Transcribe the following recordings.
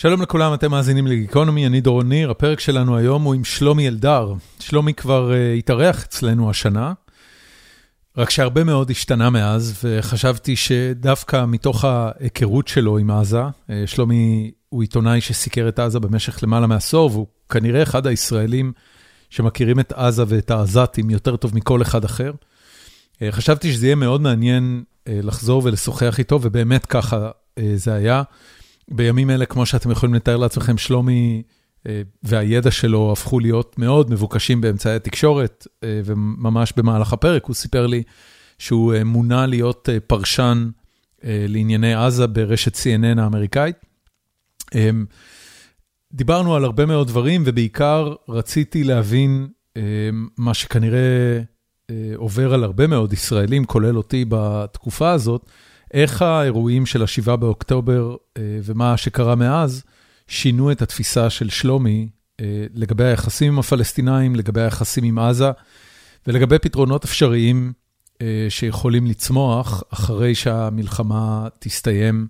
שלום לכולם, אתם מאזינים לגיקונומי, אני דורון ניר, הפרק שלנו היום הוא עם שלומי אלדר. שלומי כבר uh, התארח אצלנו השנה, רק שהרבה מאוד השתנה מאז, וחשבתי שדווקא מתוך ההיכרות שלו עם עזה, uh, שלומי הוא עיתונאי שסיקר את עזה במשך למעלה מעשור, והוא כנראה אחד הישראלים שמכירים את עזה ואת העזתים יותר טוב מכל אחד אחר. Uh, חשבתי שזה יהיה מאוד מעניין uh, לחזור ולשוחח איתו, ובאמת ככה uh, זה היה. בימים אלה, כמו שאתם יכולים לתאר לעצמכם, שלומי והידע שלו הפכו להיות מאוד מבוקשים באמצעי התקשורת, וממש במהלך הפרק הוא סיפר לי שהוא מונה להיות פרשן לענייני עזה ברשת CNN האמריקאית. דיברנו על הרבה מאוד דברים, ובעיקר רציתי להבין מה שכנראה עובר על הרבה מאוד ישראלים, כולל אותי בתקופה הזאת, איך האירועים של ה-7 באוקטובר ומה שקרה מאז שינו את התפיסה של שלומי לגבי היחסים עם הפלסטינאים, לגבי היחסים עם עזה ולגבי פתרונות אפשריים שיכולים לצמוח אחרי שהמלחמה תסתיים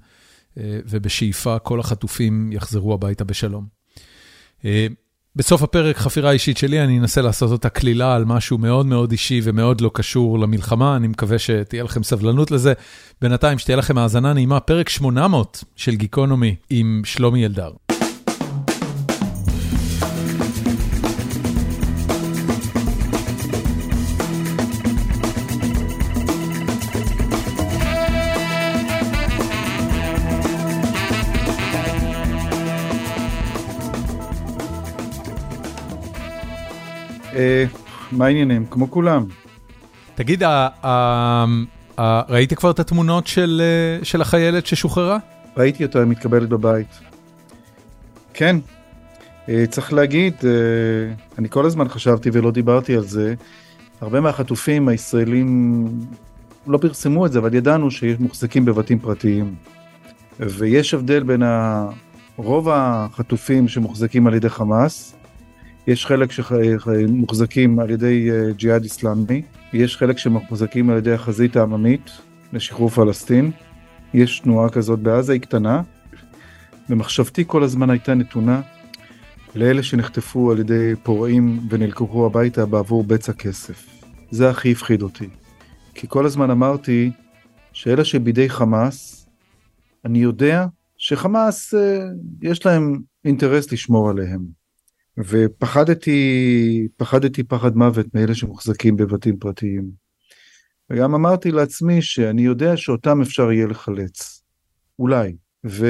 ובשאיפה כל החטופים יחזרו הביתה בשלום. בסוף הפרק, חפירה אישית שלי, אני אנסה לעשות אותה כלילה על משהו מאוד מאוד אישי ומאוד לא קשור למלחמה, אני מקווה שתהיה לכם סבלנות לזה. בינתיים, שתהיה לכם האזנה נעימה, פרק 800 של גיקונומי עם שלומי אלדר. מה העניינים? כמו כולם. תגיד, ראית כבר את התמונות של החיילת ששוחררה? ראיתי אותה מתקבלת בבית. כן, צריך להגיד, אני כל הזמן חשבתי ולא דיברתי על זה, הרבה מהחטופים הישראלים לא פרסמו את זה, אבל ידענו מוחזקים בבתים פרטיים. ויש הבדל בין רוב החטופים שמוחזקים על ידי חמאס, יש חלק שמוחזקים על ידי ג'יהאד איסלאמי, יש חלק שמוחזקים על ידי החזית העממית לשחרור פלסטין, יש תנועה כזאת בעזה, היא קטנה, ומחשבתי כל הזמן הייתה נתונה לאלה שנחטפו על ידי פורעים ונלקחו הביתה בעבור בצע כסף. זה הכי הפחיד אותי. כי כל הזמן אמרתי שאלה שבידי חמאס, אני יודע שחמאס יש להם אינטרס לשמור עליהם. ופחדתי, פחדתי פחד מוות מאלה שמוחזקים בבתים פרטיים. וגם אמרתי לעצמי שאני יודע שאותם אפשר יהיה לחלץ. אולי. ו...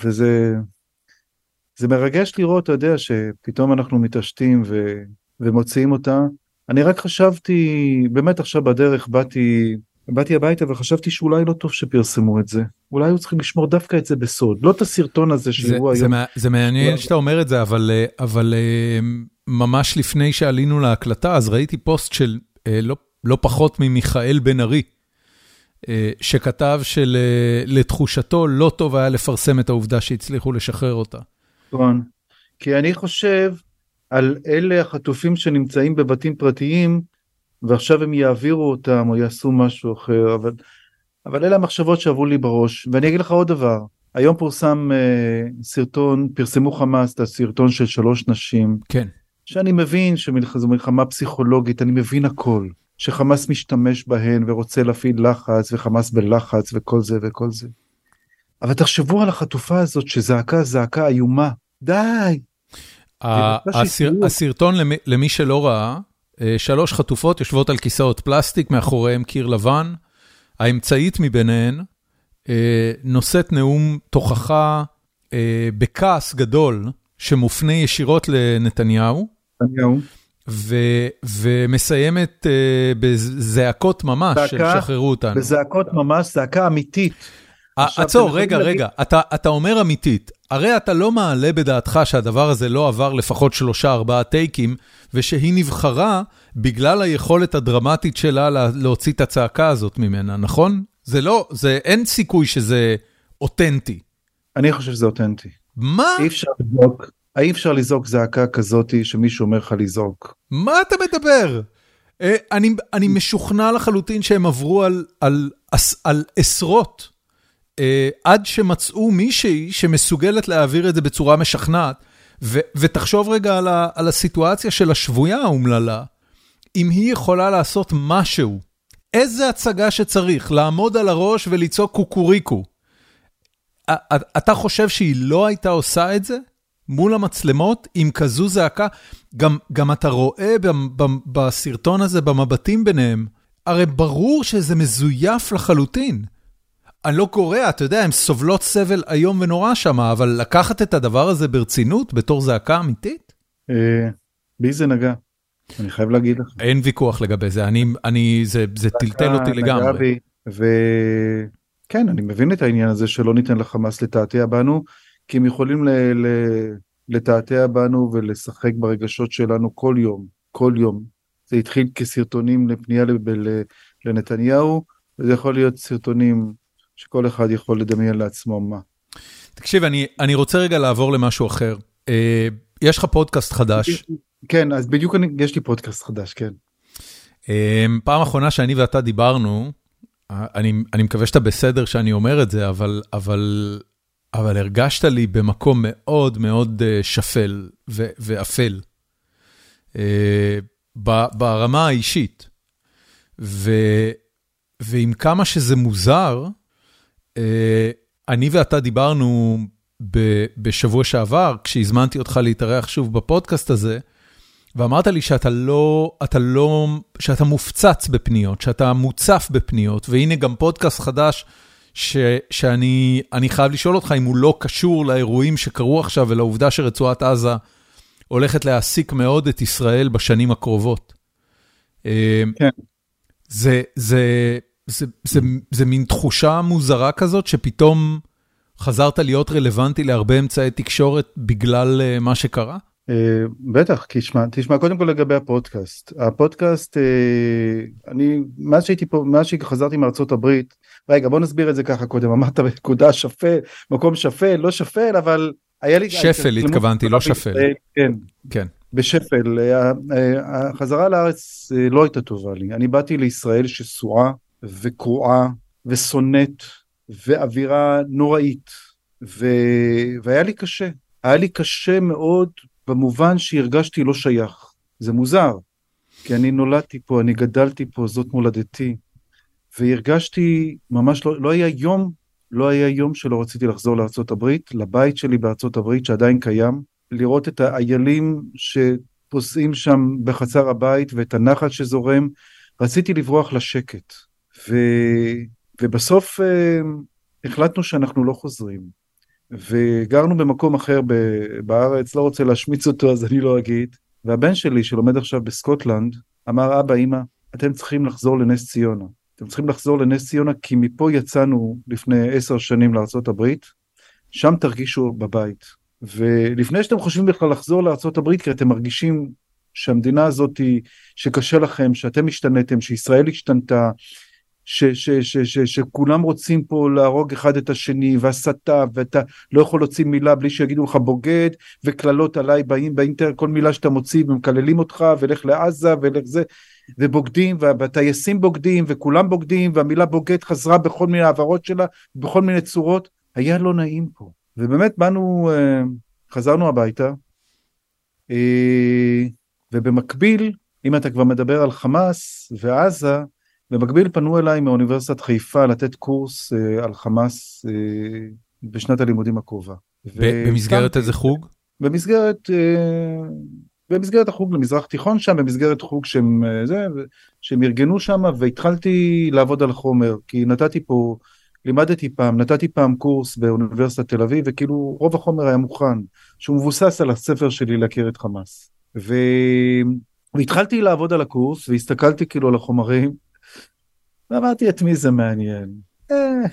וזה זה מרגש לראות, אתה יודע, שפתאום אנחנו מתעשתים ו... ומוציאים אותה. אני רק חשבתי, באמת עכשיו בדרך באתי באתי הביתה וחשבתי שאולי לא טוב שפרסמו את זה. אולי היו צריכים לשמור דווקא את זה בסוד, לא את הסרטון הזה שהוא היום. זה, זה מעניין לא. שאתה אומר את זה, אבל, אבל ממש לפני שעלינו להקלטה, אז ראיתי פוסט של לא, לא פחות ממיכאל בן ארי, שכתב שלתחושתו לא טוב היה לפרסם את העובדה שהצליחו לשחרר אותה. נכון, כי אני חושב על אלה החטופים שנמצאים בבתים פרטיים, ועכשיו הם יעבירו אותם או יעשו משהו אחר, אבל, אבל אלה המחשבות שעברו לי בראש. ואני אגיד לך עוד דבר, היום פורסם אה, סרטון, פרסמו חמאס את הסרטון של שלוש נשים. כן. שאני מבין שזו מלחמה פסיכולוגית, אני מבין הכל. שחמאס משתמש בהן ורוצה להפעיל לחץ, וחמאס בלחץ וכל זה וכל זה. אבל תחשבו על החטופה הזאת שזעקה זעקה איומה. די! הסרטון למי שלא ראה, שלוש חטופות יושבות על כיסאות פלסטיק, מאחוריהם קיר לבן. האמצעית מביניהן נושאת נאום תוכחה בכעס גדול, שמופנה ישירות לנתניהו. נתניהו. ומסיימת בזעקות ממש של שחררו אותנו. בזעקות ממש, זעקה אמיתית. עצור, רגע, רגע, אתה, אתה אומר אמיתית, הרי אתה לא מעלה בדעתך שהדבר הזה לא עבר לפחות שלושה ארבעה טייקים, ושהיא נבחרה בגלל היכולת הדרמטית שלה להוציא את הצעקה הזאת ממנה, נכון? זה לא, זה, אין סיכוי שזה אותנטי. אני חושב שזה אותנטי. מה? אי אפשר לזעוק, אי אפשר לזעוק זעקה כזאתי שמישהו אומר לך לזעוק. מה אתה מדבר? אני, אני משוכנע לחלוטין שהם עברו על, על, על, על עשרות עד שמצאו מישהי שמסוגלת להעביר את זה בצורה משכנעת. ותחשוב רגע על הסיטואציה של השבויה האומללה, אם היא יכולה לעשות משהו, איזה הצגה שצריך, לעמוד על הראש ולצעוק קוקוריקו. אתה חושב שהיא לא הייתה עושה את זה מול המצלמות עם כזו זעקה? גם, גם אתה רואה בסרטון הזה, במבטים ביניהם, הרי ברור שזה מזויף לחלוטין. אני לא קורא, אתה יודע, הן סובלות סבל איום ונורא שם, אבל לקחת את הדבר הזה ברצינות, בתור זעקה אמיתית? אה, בי זה נגע, אני חייב להגיד לך. אין ויכוח לגבי זה, אני, אני, זה, זה טלטל אותי לגמרי. וכן, אני מבין את העניין הזה שלא ניתן לחמאס לתעתע בנו, כי הם יכולים ל... ל... לתעתע בנו ולשחק ברגשות שלנו כל יום, כל יום. זה התחיל כסרטונים לפנייה לנתניהו, וזה יכול להיות סרטונים שכל אחד יכול לדמיין לעצמו מה. תקשיב, אני, אני רוצה רגע לעבור למשהו אחר. אה, יש לך פודקאסט חדש. כן, אז בדיוק אני, יש לי פודקאסט חדש, כן. אה, פעם אחרונה שאני ואתה דיברנו, אני, אני מקווה שאתה בסדר שאני אומר את זה, אבל, אבל, אבל הרגשת לי במקום מאוד מאוד אה, שפל ו, ואפל, אה, ברמה האישית. ו, ועם כמה שזה מוזר, אה, אני ואתה דיברנו בשבוע שעבר, כשהזמנתי אותך להתארח שוב בפודקאסט הזה, ואמרת לי שאתה לא, אתה לא, שאתה מופצץ בפניות, שאתה מוצף בפניות, והנה גם פודקאסט חדש ש, שאני חייב לשאול אותך אם הוא לא קשור לאירועים שקרו עכשיו ולעובדה שרצועת עזה הולכת להעסיק מאוד את ישראל בשנים הקרובות. אה, כן. זה, זה, זה, זה, זה מין תחושה מוזרה כזאת, שפתאום חזרת להיות רלוונטי להרבה אמצעי תקשורת בגלל uh, מה שקרה? Uh, בטח, תשמע, תשמע קודם כל לגבי הפודקאסט. הפודקאסט, uh, אני, מאז שהייתי פה, מאז שחזרתי מארצות הברית, רגע בוא נסביר את זה ככה קודם, אמרת בנקודה שפל, מקום שפל, לא שפל, אבל היה לי... שפל התכוונתי, לא שפל. כן. כן. בשפל, החזרה לארץ לא הייתה טובה לי, אני באתי לישראל שסועה וקרועה ושונאת ואווירה נוראית. ו... והיה לי קשה, היה לי קשה מאוד במובן שהרגשתי לא שייך, זה מוזר, כי אני נולדתי פה, אני גדלתי פה, זאת מולדתי, והרגשתי ממש לא, לא היה יום, לא היה יום שלא רציתי לחזור הברית, לבית שלי הברית שעדיין קיים, לראות את האיילים שפוסעים שם בחצר הבית ואת הנחל שזורם, רציתי לברוח לשקט. ו... ובסוף uh, החלטנו שאנחנו לא חוזרים. וגרנו במקום אחר ב- בארץ, לא רוצה להשמיץ אותו אז אני לא אגיד. והבן שלי שלומד עכשיו בסקוטלנד, אמר אבא אמא, אתם צריכים לחזור לנס ציונה. אתם צריכים לחזור לנס ציונה כי מפה יצאנו לפני עשר שנים לארה"ב, שם תרגישו בבית. ולפני שאתם חושבים בכלל לחזור לארה"ב כי אתם מרגישים שהמדינה הזאת, שקשה לכם, שאתם השתנתם, שישראל השתנתה, ש, ש, ש, ש, שכולם רוצים פה להרוג אחד את השני והסתה ואתה לא יכול להוציא מילה בלי שיגידו לך בוגד וקללות עליי באים באינטר כל מילה שאתה מוציא ומקללים אותך ולך לעזה ולך זה ובוגדים והטייסים בוגדים וכולם בוגדים והמילה בוגד חזרה בכל מיני העברות שלה בכל מיני צורות. היה לא נעים פה. ובאמת באנו אה, חזרנו הביתה אה, ובמקביל אם אתה כבר מדבר על חמאס ועזה במקביל פנו אליי מאוניברסיטת חיפה לתת קורס uh, על חמאס uh, בשנת הלימודים הקרובה. במסגרת איזה חוג? במסגרת, uh, במסגרת החוג למזרח תיכון שם, במסגרת חוג שהם, uh, זה, שהם ארגנו שם והתחלתי לעבוד על החומר, כי נתתי פה, לימדתי פעם, נתתי פעם קורס באוניברסיטת תל אביב וכאילו רוב החומר היה מוכן, שהוא מבוסס על הספר שלי להכיר את חמאס. ו... והתחלתי לעבוד על הקורס והסתכלתי כאילו על החומרים ואמרתי את מי זה מעניין? אה,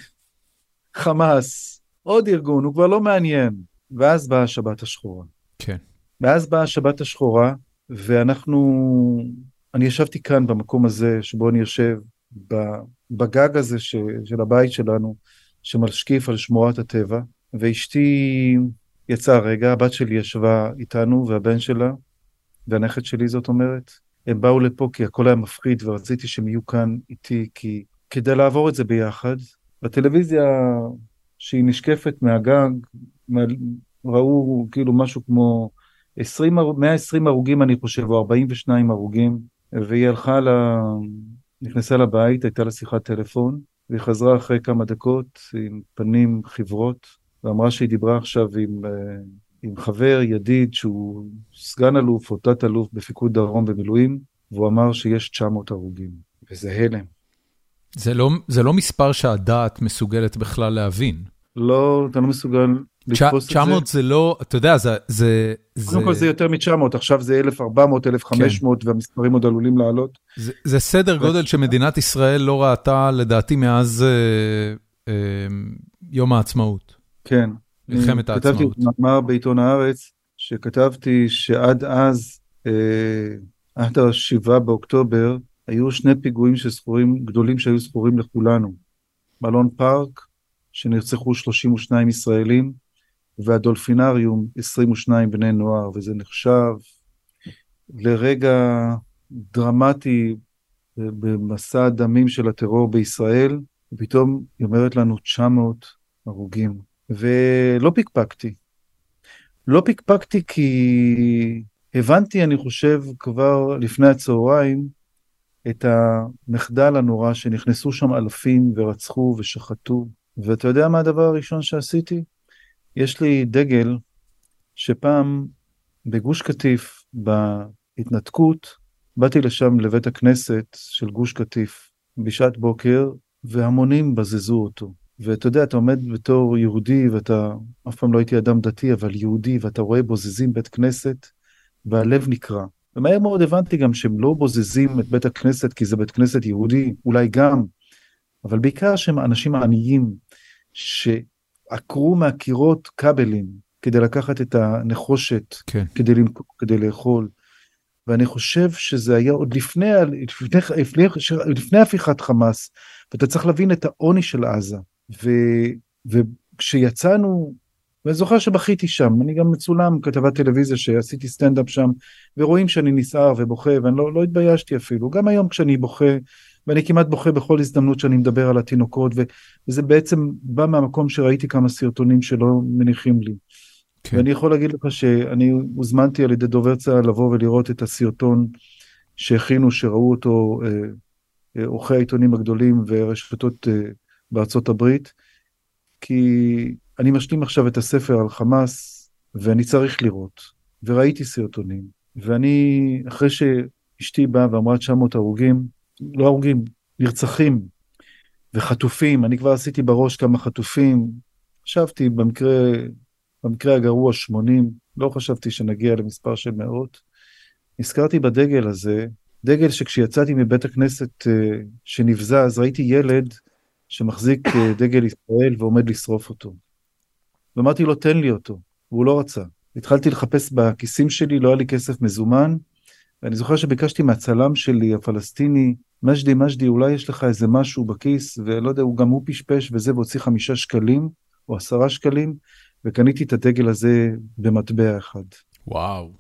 חמאס, עוד ארגון, הוא כבר לא מעניין. ואז באה השבת השחורה. כן. ואז באה השבת השחורה, ואנחנו, אני ישבתי כאן במקום הזה שבו אני יושב, בגג הזה ש, של הבית שלנו, שמשקיף על שמורת הטבע, ואשתי יצאה רגע, הבת שלי ישבה איתנו, והבן שלה, והנכד שלי זאת אומרת, הם באו לפה כי הכל היה מפחיד ורציתי שהם יהיו כאן איתי כי כדי לעבור את זה ביחד. בטלוויזיה שהיא נשקפת מהגג, ראו כאילו משהו כמו 20, 120 הרוגים אני חושב, או 42 הרוגים, והיא הלכה, ל... נכנסה לבית, הייתה לה שיחת טלפון, והיא חזרה אחרי כמה דקות עם פנים חברות, ואמרה שהיא דיברה עכשיו עם, אה, עם חבר, ידיד, שהוא סגן אלוף או תת אלוף בפיקוד דרום במילואים, והוא אמר שיש 900 הרוגים, וזה הלם. זה לא, זה לא מספר שהדעת מסוגלת בכלל להבין. לא, אתה לא מסוגל לתפוס את זה. 900 זה לא, אתה יודע, זה... זה קודם כל זה יותר מ-900, עכשיו זה 1,400, 1,500, כן. והמספרים עוד עלולים לעלות. זה, זה סדר גודל שמדינת ישראל לא ראתה, לדעתי, מאז אה, אה, יום העצמאות. כן. מלחמת העצמאות. כתבתי מאמר בעיתון הארץ, שכתבתי שעד אז, אה, עד ה-7 באוקטובר, היו שני פיגועים שזכורים, גדולים שהיו זכורים לכולנו. מלון פארק, שנרצחו 32 ישראלים, והדולפינריום 22 בני נוער, וזה נחשב לרגע דרמטי במסע הדמים של הטרור בישראל, ופתאום היא אומרת לנו 900 הרוגים. ולא פקפקתי. לא פקפקתי כי הבנתי, אני חושב, כבר לפני הצהריים, את המחדל הנורא שנכנסו שם אלפים ורצחו ושחטו. ואתה יודע מה הדבר הראשון שעשיתי? יש לי דגל שפעם בגוש קטיף, בהתנתקות, באתי לשם לבית הכנסת של גוש קטיף בשעת בוקר, והמונים בזזו אותו. ואתה יודע, אתה עומד בתור יהודי, ואתה, אף פעם לא הייתי אדם דתי, אבל יהודי, ואתה רואה בוזזים בית כנסת, והלב נקרע. ומהר מאוד הבנתי גם שהם לא בוזזים את בית הכנסת כי זה בית כנסת יהודי, אולי גם, אבל בעיקר שהם אנשים עניים, שעקרו מהקירות כבלים כדי לקחת את הנחושת, כן. כדי למכור, כדי לאכול. ואני חושב שזה היה עוד לפני, לפני, לפני, לפני הפיכת חמאס, ואתה צריך להבין את העוני של עזה. ו, וכשיצאנו, ואני זוכר שבכיתי שם, אני גם מצולם כתבת טלוויזיה שעשיתי סטנדאפ שם, ורואים שאני נסער ובוכה, ואני לא, לא התביישתי אפילו. גם היום כשאני בוכה, ואני כמעט בוכה בכל הזדמנות שאני מדבר על התינוקות, וזה בעצם בא מהמקום שראיתי כמה סרטונים שלא מניחים לי. כן. ואני יכול להגיד לך שאני הוזמנתי על ידי דובר צה"ל לבוא ולראות את הסרטון שהכינו, שראו אותו אה, אה, עורכי העיתונים הגדולים ורשתות אה, בארצות הברית, כי אני משלים עכשיו את הספר על חמאס, ואני צריך לראות, וראיתי סרטונים, ואני, אחרי שאשתי באה ואמרה 900 הרוגים, לא הרוגים, נרצחים וחטופים, אני כבר עשיתי בראש כמה חטופים, חשבתי במקרה, במקרה הגרוע 80, לא חשבתי שנגיע למספר של מאות. נזכרתי בדגל הזה, דגל שכשיצאתי מבית הכנסת אה, שנבזז, ראיתי ילד שמחזיק אה, דגל ישראל ועומד לשרוף אותו. ואמרתי לו, תן לי אותו, והוא לא רצה. התחלתי לחפש בכיסים שלי, לא היה לי כסף מזומן, ואני זוכר שביקשתי מהצלם שלי, הפלסטיני, מג'די, מג'די, אולי יש לך איזה משהו בכיס, ולא יודע, הוא גם הוא פשפש וזה, והוציא חמישה שקלים, או עשרה שקלים, וקניתי את הדגל הזה במטבע אחד. וואו,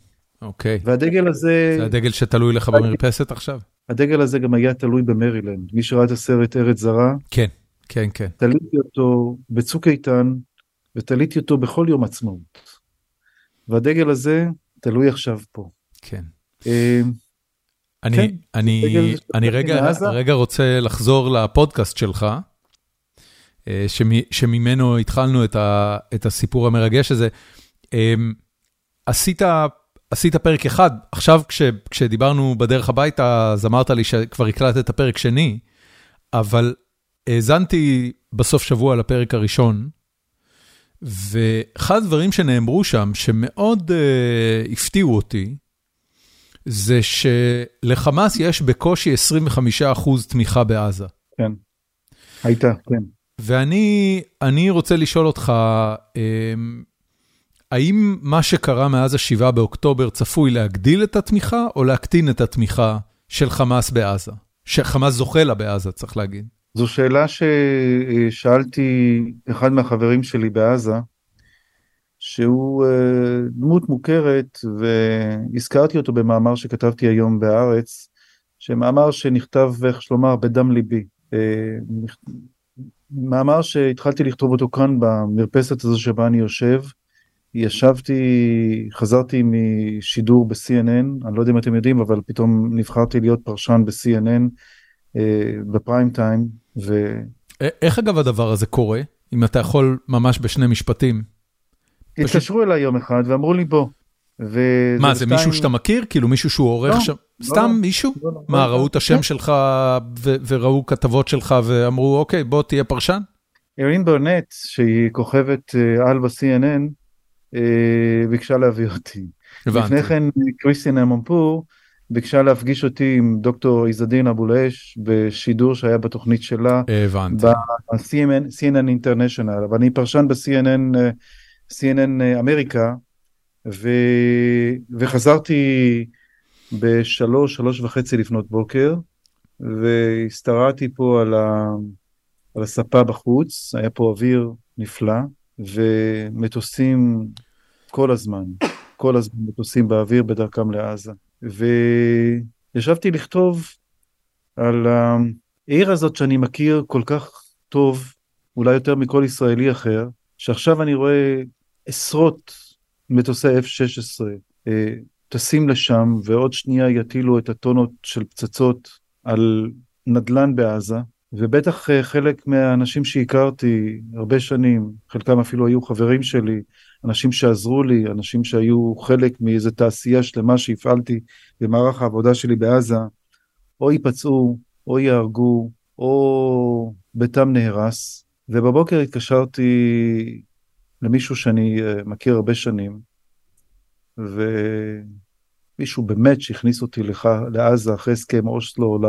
אוקיי. והדגל הזה... זה הדגל שתלוי לך במרפסת עכשיו? הדגל הזה גם היה תלוי במרילנד. מי שראה את הסרט ארץ זרה, כן, כן, כן. תליתי אותו בצוק איתן, ותליתי אותו בכל יום עצמאות. והדגל הזה תלוי עכשיו פה. כן. אה, אני, כן, אני, אני רגע, רגע רוצה לחזור לפודקאסט שלך, אה, שממנו התחלנו את, ה, את הסיפור המרגש הזה. אה, עשית, עשית פרק אחד, עכשיו כש, כשדיברנו בדרך הביתה, אז אמרת לי שכבר הקלטת פרק שני, אבל האזנתי בסוף שבוע לפרק הראשון, ואחד הדברים שנאמרו שם, שמאוד uh, הפתיעו אותי, זה שלחמאס יש בקושי 25% תמיכה בעזה. כן, הייתה, כן. ואני רוצה לשאול אותך, אמ, האם מה שקרה מאז ה-7 באוקטובר צפוי להגדיל את התמיכה או להקטין את התמיכה של חמאס בעזה? שחמאס זוכה לה בעזה, צריך להגיד. זו שאלה ששאלתי אחד מהחברים שלי בעזה, שהוא אה, דמות מוכרת והזכרתי אותו במאמר שכתבתי היום בהארץ, שמאמר שנכתב, איך לומר, בדם ליבי. אה, מאמר שהתחלתי לכתוב אותו כאן במרפסת הזו שבה אני יושב. ישבתי, חזרתי משידור ב-CNN, אני לא יודע אם אתם יודעים, אבל פתאום נבחרתי להיות פרשן ב-CNN בפריים טיים. ו... איך אגב הדבר הזה קורה, אם אתה יכול ממש בשני משפטים? התקשרו פשוט... אליי יום אחד ואמרו לי בוא. מה, זה מישהו שאתה מכיר? כאילו מישהו שהוא עורך לא, שם? לא, סתם לא, מישהו? לא, לא, מה, לא, ראו את השם כן. שלך וראו כתבות שלך ואמרו, אוקיי, בוא תהיה פרשן? ארין ברנט, שהיא כוכבת אה, על ב-CNN, אה, ביקשה להביא אותי. הבנתי. לפני כן קריסטיאן אממפור ביקשה להפגיש אותי עם דוקטור עזדין אבו לאש בשידור שהיה בתוכנית שלה. הבנתי. ב-CNN International, אבל אני פרשן ב-CNN CNN אמריקה, ו... וחזרתי בשלוש, שלוש וחצי לפנות בוקר, והשתרעתי פה על, ה... על הספה בחוץ, היה פה אוויר נפלא, ומטוסים כל הזמן, כל הזמן מטוסים באוויר בדרכם לעזה. וישבתי לכתוב על העיר הזאת שאני מכיר כל כך טוב, אולי יותר מכל ישראלי אחר, שעכשיו אני רואה עשרות מטוסי F-16 אה, טסים לשם, ועוד שנייה יטילו את הטונות של פצצות על נדל"ן בעזה, ובטח אה, חלק מהאנשים שהכרתי הרבה שנים, חלקם אפילו היו חברים שלי, אנשים שעזרו לי, אנשים שהיו חלק מאיזו תעשייה שלמה שהפעלתי במערך העבודה שלי בעזה, או ייפצעו, או ייהרגו, או ביתם נהרס. ובבוקר התקשרתי למישהו שאני אה, מכיר הרבה שנים, ומישהו באמת שהכניס אותי לך, לעזה אחרי הסכם אוסלו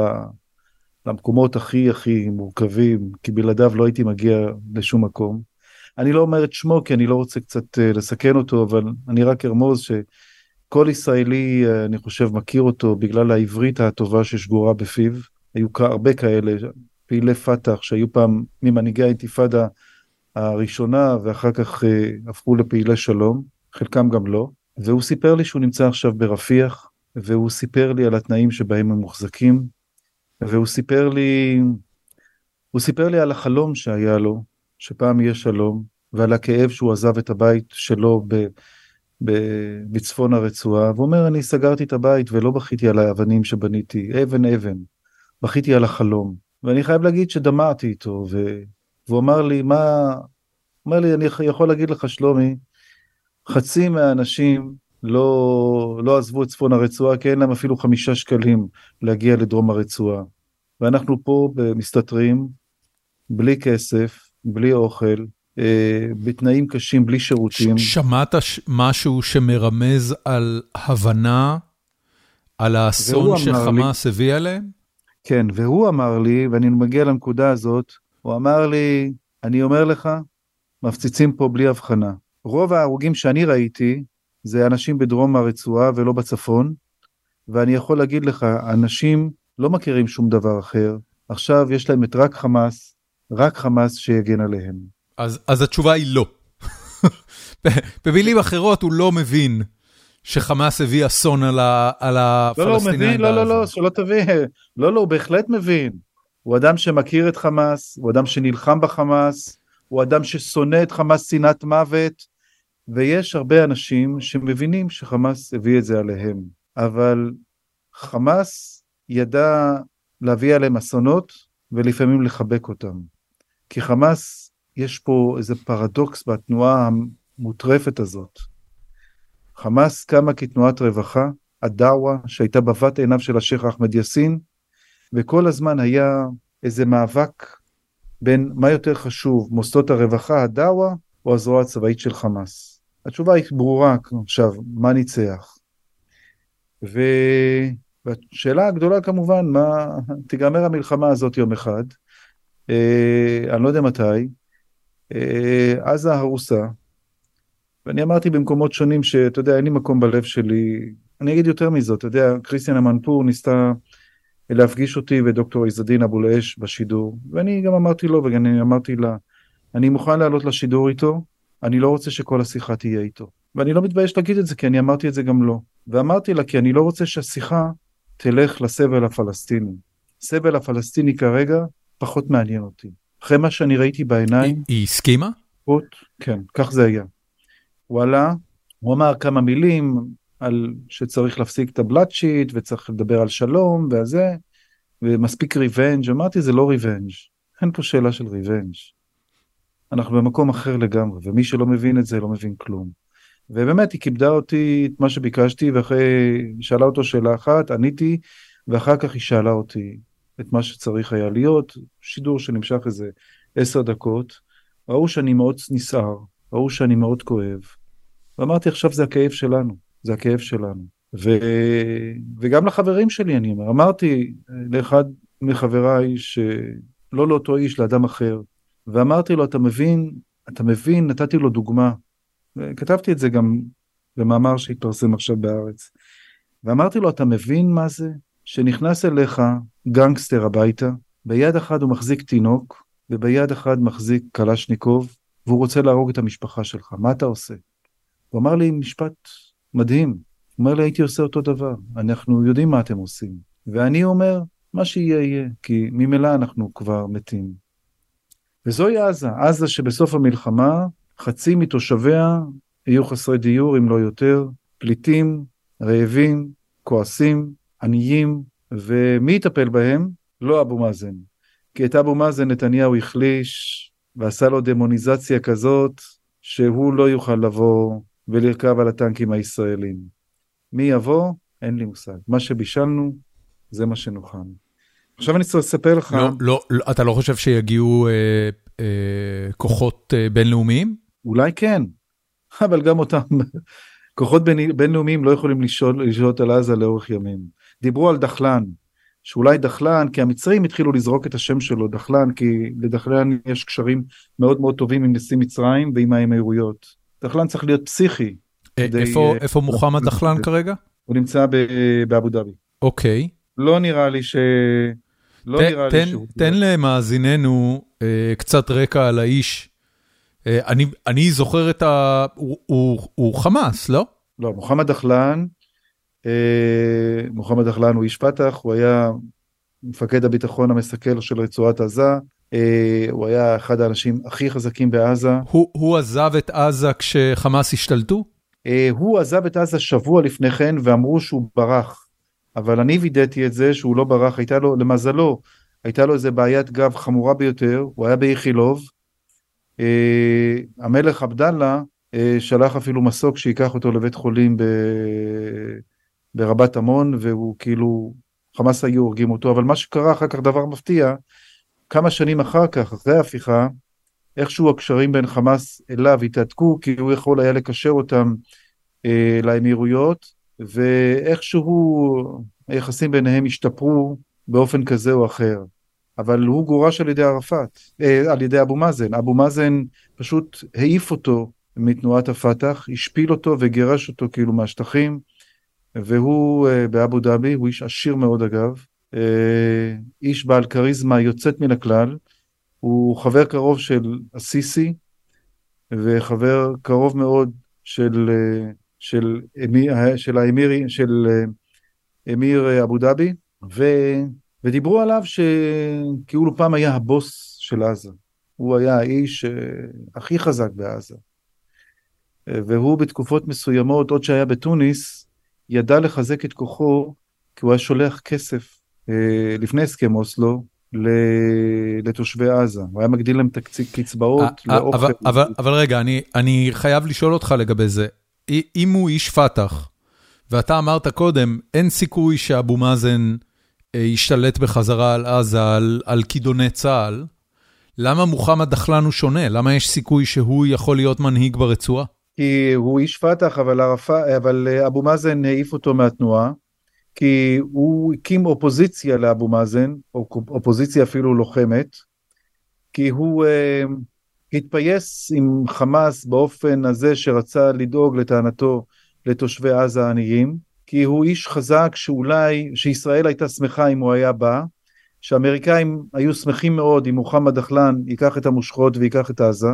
למקומות הכי הכי מורכבים, כי בלעדיו לא הייתי מגיע לשום מקום. אני לא אומר את שמו כי אני לא רוצה קצת אה, לסכן אותו, אבל אני רק ארמוז שכל ישראלי, אה, אני חושב, מכיר אותו בגלל העברית הטובה ששגורה בפיו. היו הרבה כאלה, פעילי פת"ח שהיו פעם ממנהיגי האינתיפאדה הראשונה ואחר כך אה, הפכו לפעילי שלום, חלקם גם לא. והוא סיפר לי שהוא נמצא עכשיו ברפיח, והוא סיפר לי על התנאים שבהם הם מוחזקים, והוא סיפר לי, הוא סיפר לי על החלום שהיה לו, שפעם יהיה שלום, ועל הכאב שהוא עזב את הבית שלו ב, ב, בצפון הרצועה, והוא אומר, אני סגרתי את הבית ולא בכיתי על האבנים שבניתי, אבן אבן, בכיתי על החלום. ואני חייב להגיד שדמעתי איתו, ו... והוא אמר לי, מה... אומר לי, אני יכול להגיד לך, שלומי, חצי מהאנשים לא, לא עזבו את צפון הרצועה, כי אין להם אפילו חמישה שקלים להגיע לדרום הרצועה. ואנחנו פה מסתתרים, בלי כסף, בלי אוכל, אה, בתנאים קשים, בלי שירותים. שמעת משהו שמרמז על הבנה, על האסון שחמאס הביא עליהם? כן, והוא אמר לי, ואני מגיע לנקודה הזאת, הוא אמר לי, אני אומר לך, מפציצים פה בלי הבחנה. רוב ההרוגים שאני ראיתי זה אנשים בדרום הרצועה ולא בצפון, ואני יכול להגיד לך, אנשים לא מכירים שום דבר אחר, עכשיו יש להם את רק חמאס, רק חמאס שיגן עליהם. אז, אז התשובה היא לא. במילים אחרות, הוא לא מבין שחמאס הביא אסון על, ה, על הפלסטינאים. לא, לא, מבין, לא, לא, לא, שלא תבין. לא, לא, הוא בהחלט מבין. הוא אדם שמכיר את חמאס, הוא אדם שנלחם בחמאס, הוא אדם ששונא את חמאס שנאת מוות, ויש הרבה אנשים שמבינים שחמאס הביא את זה עליהם. אבל חמאס ידע להביא עליהם אסונות ולפעמים לחבק אותם. כי חמאס, יש פה איזה פרדוקס בתנועה המוטרפת הזאת. חמאס קמה כתנועת רווחה, הדאווה שהייתה בבת עיניו של השייח' אחמד יאסין, וכל הזמן היה איזה מאבק בין מה יותר חשוב, מוסדות הרווחה, הדאווה, או הזרוע הצבאית של חמאס. התשובה היא ברורה עכשיו, מה ניצח? ו... והשאלה הגדולה כמובן, מה תיגמר המלחמה הזאת יום אחד, אני לא יודע מתי, אה, עזה הרוסה, ואני אמרתי במקומות שונים שאתה יודע, אין לי מקום בלב שלי, אני אגיד יותר מזאת, אתה יודע, כריסטיאן אמנפור ניסתה להפגיש אותי ודוקטור עזדין אבו לאש בשידור, ואני גם אמרתי לו וגם אמרתי לה, אני מוכן לעלות לשידור איתו, אני לא רוצה שכל השיחה תהיה איתו. ואני לא מתבייש להגיד את זה, כי אני אמרתי את זה גם לו. ואמרתי לה, כי אני לא רוצה שהשיחה תלך לסבל הפלסטיני. סבל הפלסטיני כרגע פחות מעניין אותי. אחרי מה שאני ראיתי בעיניים. היא, היא הסכימה? כן, כך זה היה. הוא עלה, הוא אמר כמה מילים על שצריך להפסיק את ה bloodshed וצריך לדבר על שלום וזה, ומספיק revenge, אמרתי זה לא revenge, אין פה שאלה של revenge. אנחנו במקום אחר לגמרי, ומי שלא מבין את זה לא מבין כלום. ובאמת היא כיבדה אותי את מה שביקשתי, ואחרי, שאלה אותו שאלה אחת, עניתי, ואחר כך היא שאלה אותי את מה שצריך היה להיות, שידור שנמשך איזה עשר דקות, ראו שאני מאוד נסער, ראו שאני מאוד כואב, ואמרתי עכשיו זה הכאב שלנו, זה הכאב שלנו. ו... וגם לחברים שלי אני אומר, אמרתי לאחד מחבריי שלא לאותו איש, לאדם אחר, ואמרתי לו, אתה מבין, אתה מבין, נתתי לו דוגמה, וכתבתי את זה גם במאמר שהתפרסם עכשיו בארץ, ואמרתי לו, אתה מבין מה זה? שנכנס אליך גנגסטר הביתה, ביד אחת הוא מחזיק תינוק, וביד אחת מחזיק קלשניקוב, והוא רוצה להרוג את המשפחה שלך, מה אתה עושה? הוא אמר לי משפט מדהים, הוא אומר לי הייתי עושה אותו דבר, אנחנו יודעים מה אתם עושים. ואני אומר, מה שיהיה יהיה, כי ממילא אנחנו כבר מתים. וזוהי עזה, עזה שבסוף המלחמה חצי מתושביה יהיו חסרי דיור אם לא יותר, פליטים, רעבים, כועסים, עניים, ומי יטפל בהם? לא אבו מאזן. כי את אבו מאזן נתניהו החליש ועשה לו דמוניזציה כזאת שהוא לא יוכל לבוא ולרכב על הטנקים הישראלים. מי יבוא? אין לי מושג. מה שבישלנו, זה מה שנוכל. עכשיו אני צריך לספר לך... לא, לא, לא, אתה לא חושב שיגיעו אה, אה, כוחות אה, בינלאומיים? אולי כן, אבל גם אותם כוחות בין, בינלאומיים לא יכולים לשלוט על עזה לאורך ימים. דיברו על דחלן, שאולי דחלן, כי המצרים התחילו לזרוק את השם שלו, דחלן, כי לדחלן יש קשרים מאוד מאוד טובים עם נשיא מצרים ועם האמירויות. דחלן צריך להיות פסיכי. אה, איפה, איפה מוחמד דחלן כרגע? הוא נמצא באבו דאבי. אוקיי. לא נראה לי ש... לא נראה לי שהוא... תן למאזיננו אה, קצת רקע על האיש. אה, אני, זוכר את ה... הוא, חמאס, לא? לא, מוחמד דחלן אה, מוחמד דחלן הוא איש פת"ח, הוא היה מפקד הביטחון המסכל של רצועת עזה, אה, הוא היה אחד האנשים הכי חזקים בעזה. הוא, הוא עזב את עזה כשחמאס השתלטו? אה, הוא עזב את עזה שבוע לפני כן ואמרו שהוא ברח, אבל אני וידאתי את זה שהוא לא ברח, הייתה לו, למזלו, הייתה לו איזה בעיית גב חמורה ביותר, הוא היה באיכילוב, המלך עבדאללה שלח אפילו מסוק שייקח אותו לבית חולים ב... ברבת עמון והוא כאילו חמאס היו הורגים אותו אבל מה שקרה אחר כך דבר מפתיע כמה שנים אחר כך אחרי ההפיכה איכשהו הקשרים בין חמאס אליו התהדקו כי הוא יכול היה לקשר אותם אה, לאמירויות ואיכשהו היחסים ביניהם השתפרו באופן כזה או אחר. אבל הוא גורש על ידי ערפאת, אה, על ידי אבו מאזן, אבו מאזן פשוט העיף אותו מתנועת הפת"ח, השפיל אותו וגירש אותו כאילו מהשטחים והוא uh, באבו דאבי, הוא איש עשיר מאוד אגב, uh, איש בעל כריזמה יוצאת מן הכלל, הוא חבר קרוב של א-סיסי וחבר קרוב מאוד של, uh, של, אמיר, של האמירי, של אמיר אבו דאבי, ו, ודיברו עליו שכאילו פעם היה הבוס של עזה, הוא היה האיש הכי חזק בעזה. והוא בתקופות מסוימות, עוד שהיה בתוניס, ידע לחזק את כוחו כי הוא היה שולח כסף אה, לפני הסכם אוסלו לתושבי עזה, הוא היה מגדיל להם תקציב קצבאות אה, אה, לאוכל. אבל, אבל, אבל רגע, אני, אני חייב לשאול אותך לגבי זה. אם הוא איש פת"ח, ואתה אמרת קודם, אין סיכוי שאבו מאזן ישתלט בחזרה על עזה, על, על כידוני צה"ל, למה מוחמד דחלן הוא שונה? למה יש סיכוי שהוא יכול להיות מנהיג ברצועה? כי הוא איש פת"ח, אבל, ערפה, אבל אה, אבו מאזן העיף אותו מהתנועה, כי הוא הקים אופוזיציה לאבו מאזן, אופוזיציה אפילו לוחמת, כי הוא uh, התפייס עם חמאס באופן הזה שרצה לדאוג לטענתו לתושבי עזה העניים, כי הוא איש חזק שאולי, שישראל הייתה שמחה אם הוא היה בא, שהאמריקאים היו שמחים מאוד אם מוחמד דחלן ייקח את המושכות וייקח את עזה,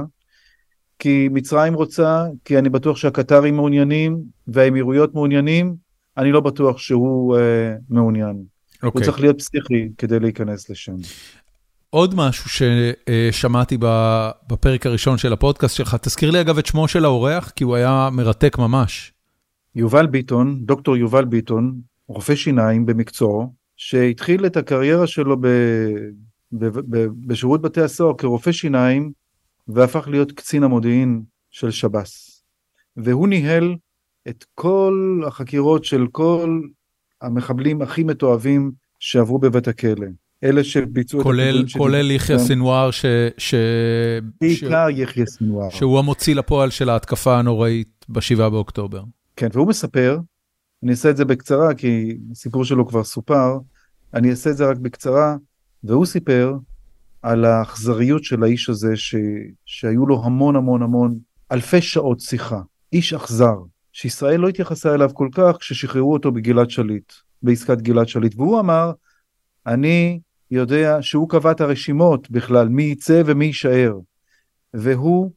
כי מצרים רוצה, כי אני בטוח שהקטרים מעוניינים והאמירויות מעוניינים, אני לא בטוח שהוא uh, מעוניין. Okay. הוא אוקיי. צריך להיות פסיכי כדי להיכנס לשם. עוד משהו ששמעתי בפרק הראשון של הפודקאסט שלך, תזכיר לי אגב את שמו של האורח, כי הוא היה מרתק ממש. יובל ביטון, דוקטור יובל ביטון, רופא שיניים במקצועו, שהתחיל את הקריירה שלו ב, ב, ב, בשירות בתי הסוהר כרופא שיניים, והפך להיות קצין המודיעין של שב"ס. והוא ניהל את כל החקירות של כל המחבלים הכי מתועבים שעברו בבית הכלא. אלה שביצעו כולל, את כולל יחיא סנוואר, ש... ש... בעיקר יחיא סנוואר. שהוא המוציא לפועל של ההתקפה הנוראית ב-7 באוקטובר. כן, והוא מספר, אני אעשה את זה בקצרה, כי הסיפור שלו כבר סופר, אני אעשה את זה רק בקצרה, והוא סיפר על האכזריות של האיש הזה, ש... שהיו לו המון המון המון, אלפי שעות שיחה. איש אכזר, שישראל לא התייחסה אליו כל כך כששחררו אותו בגלעד שליט, בעסקת גלעד שליט, והוא אמר, אני יודע שהוא קבע את הרשימות בכלל, מי יצא ומי יישאר. והוא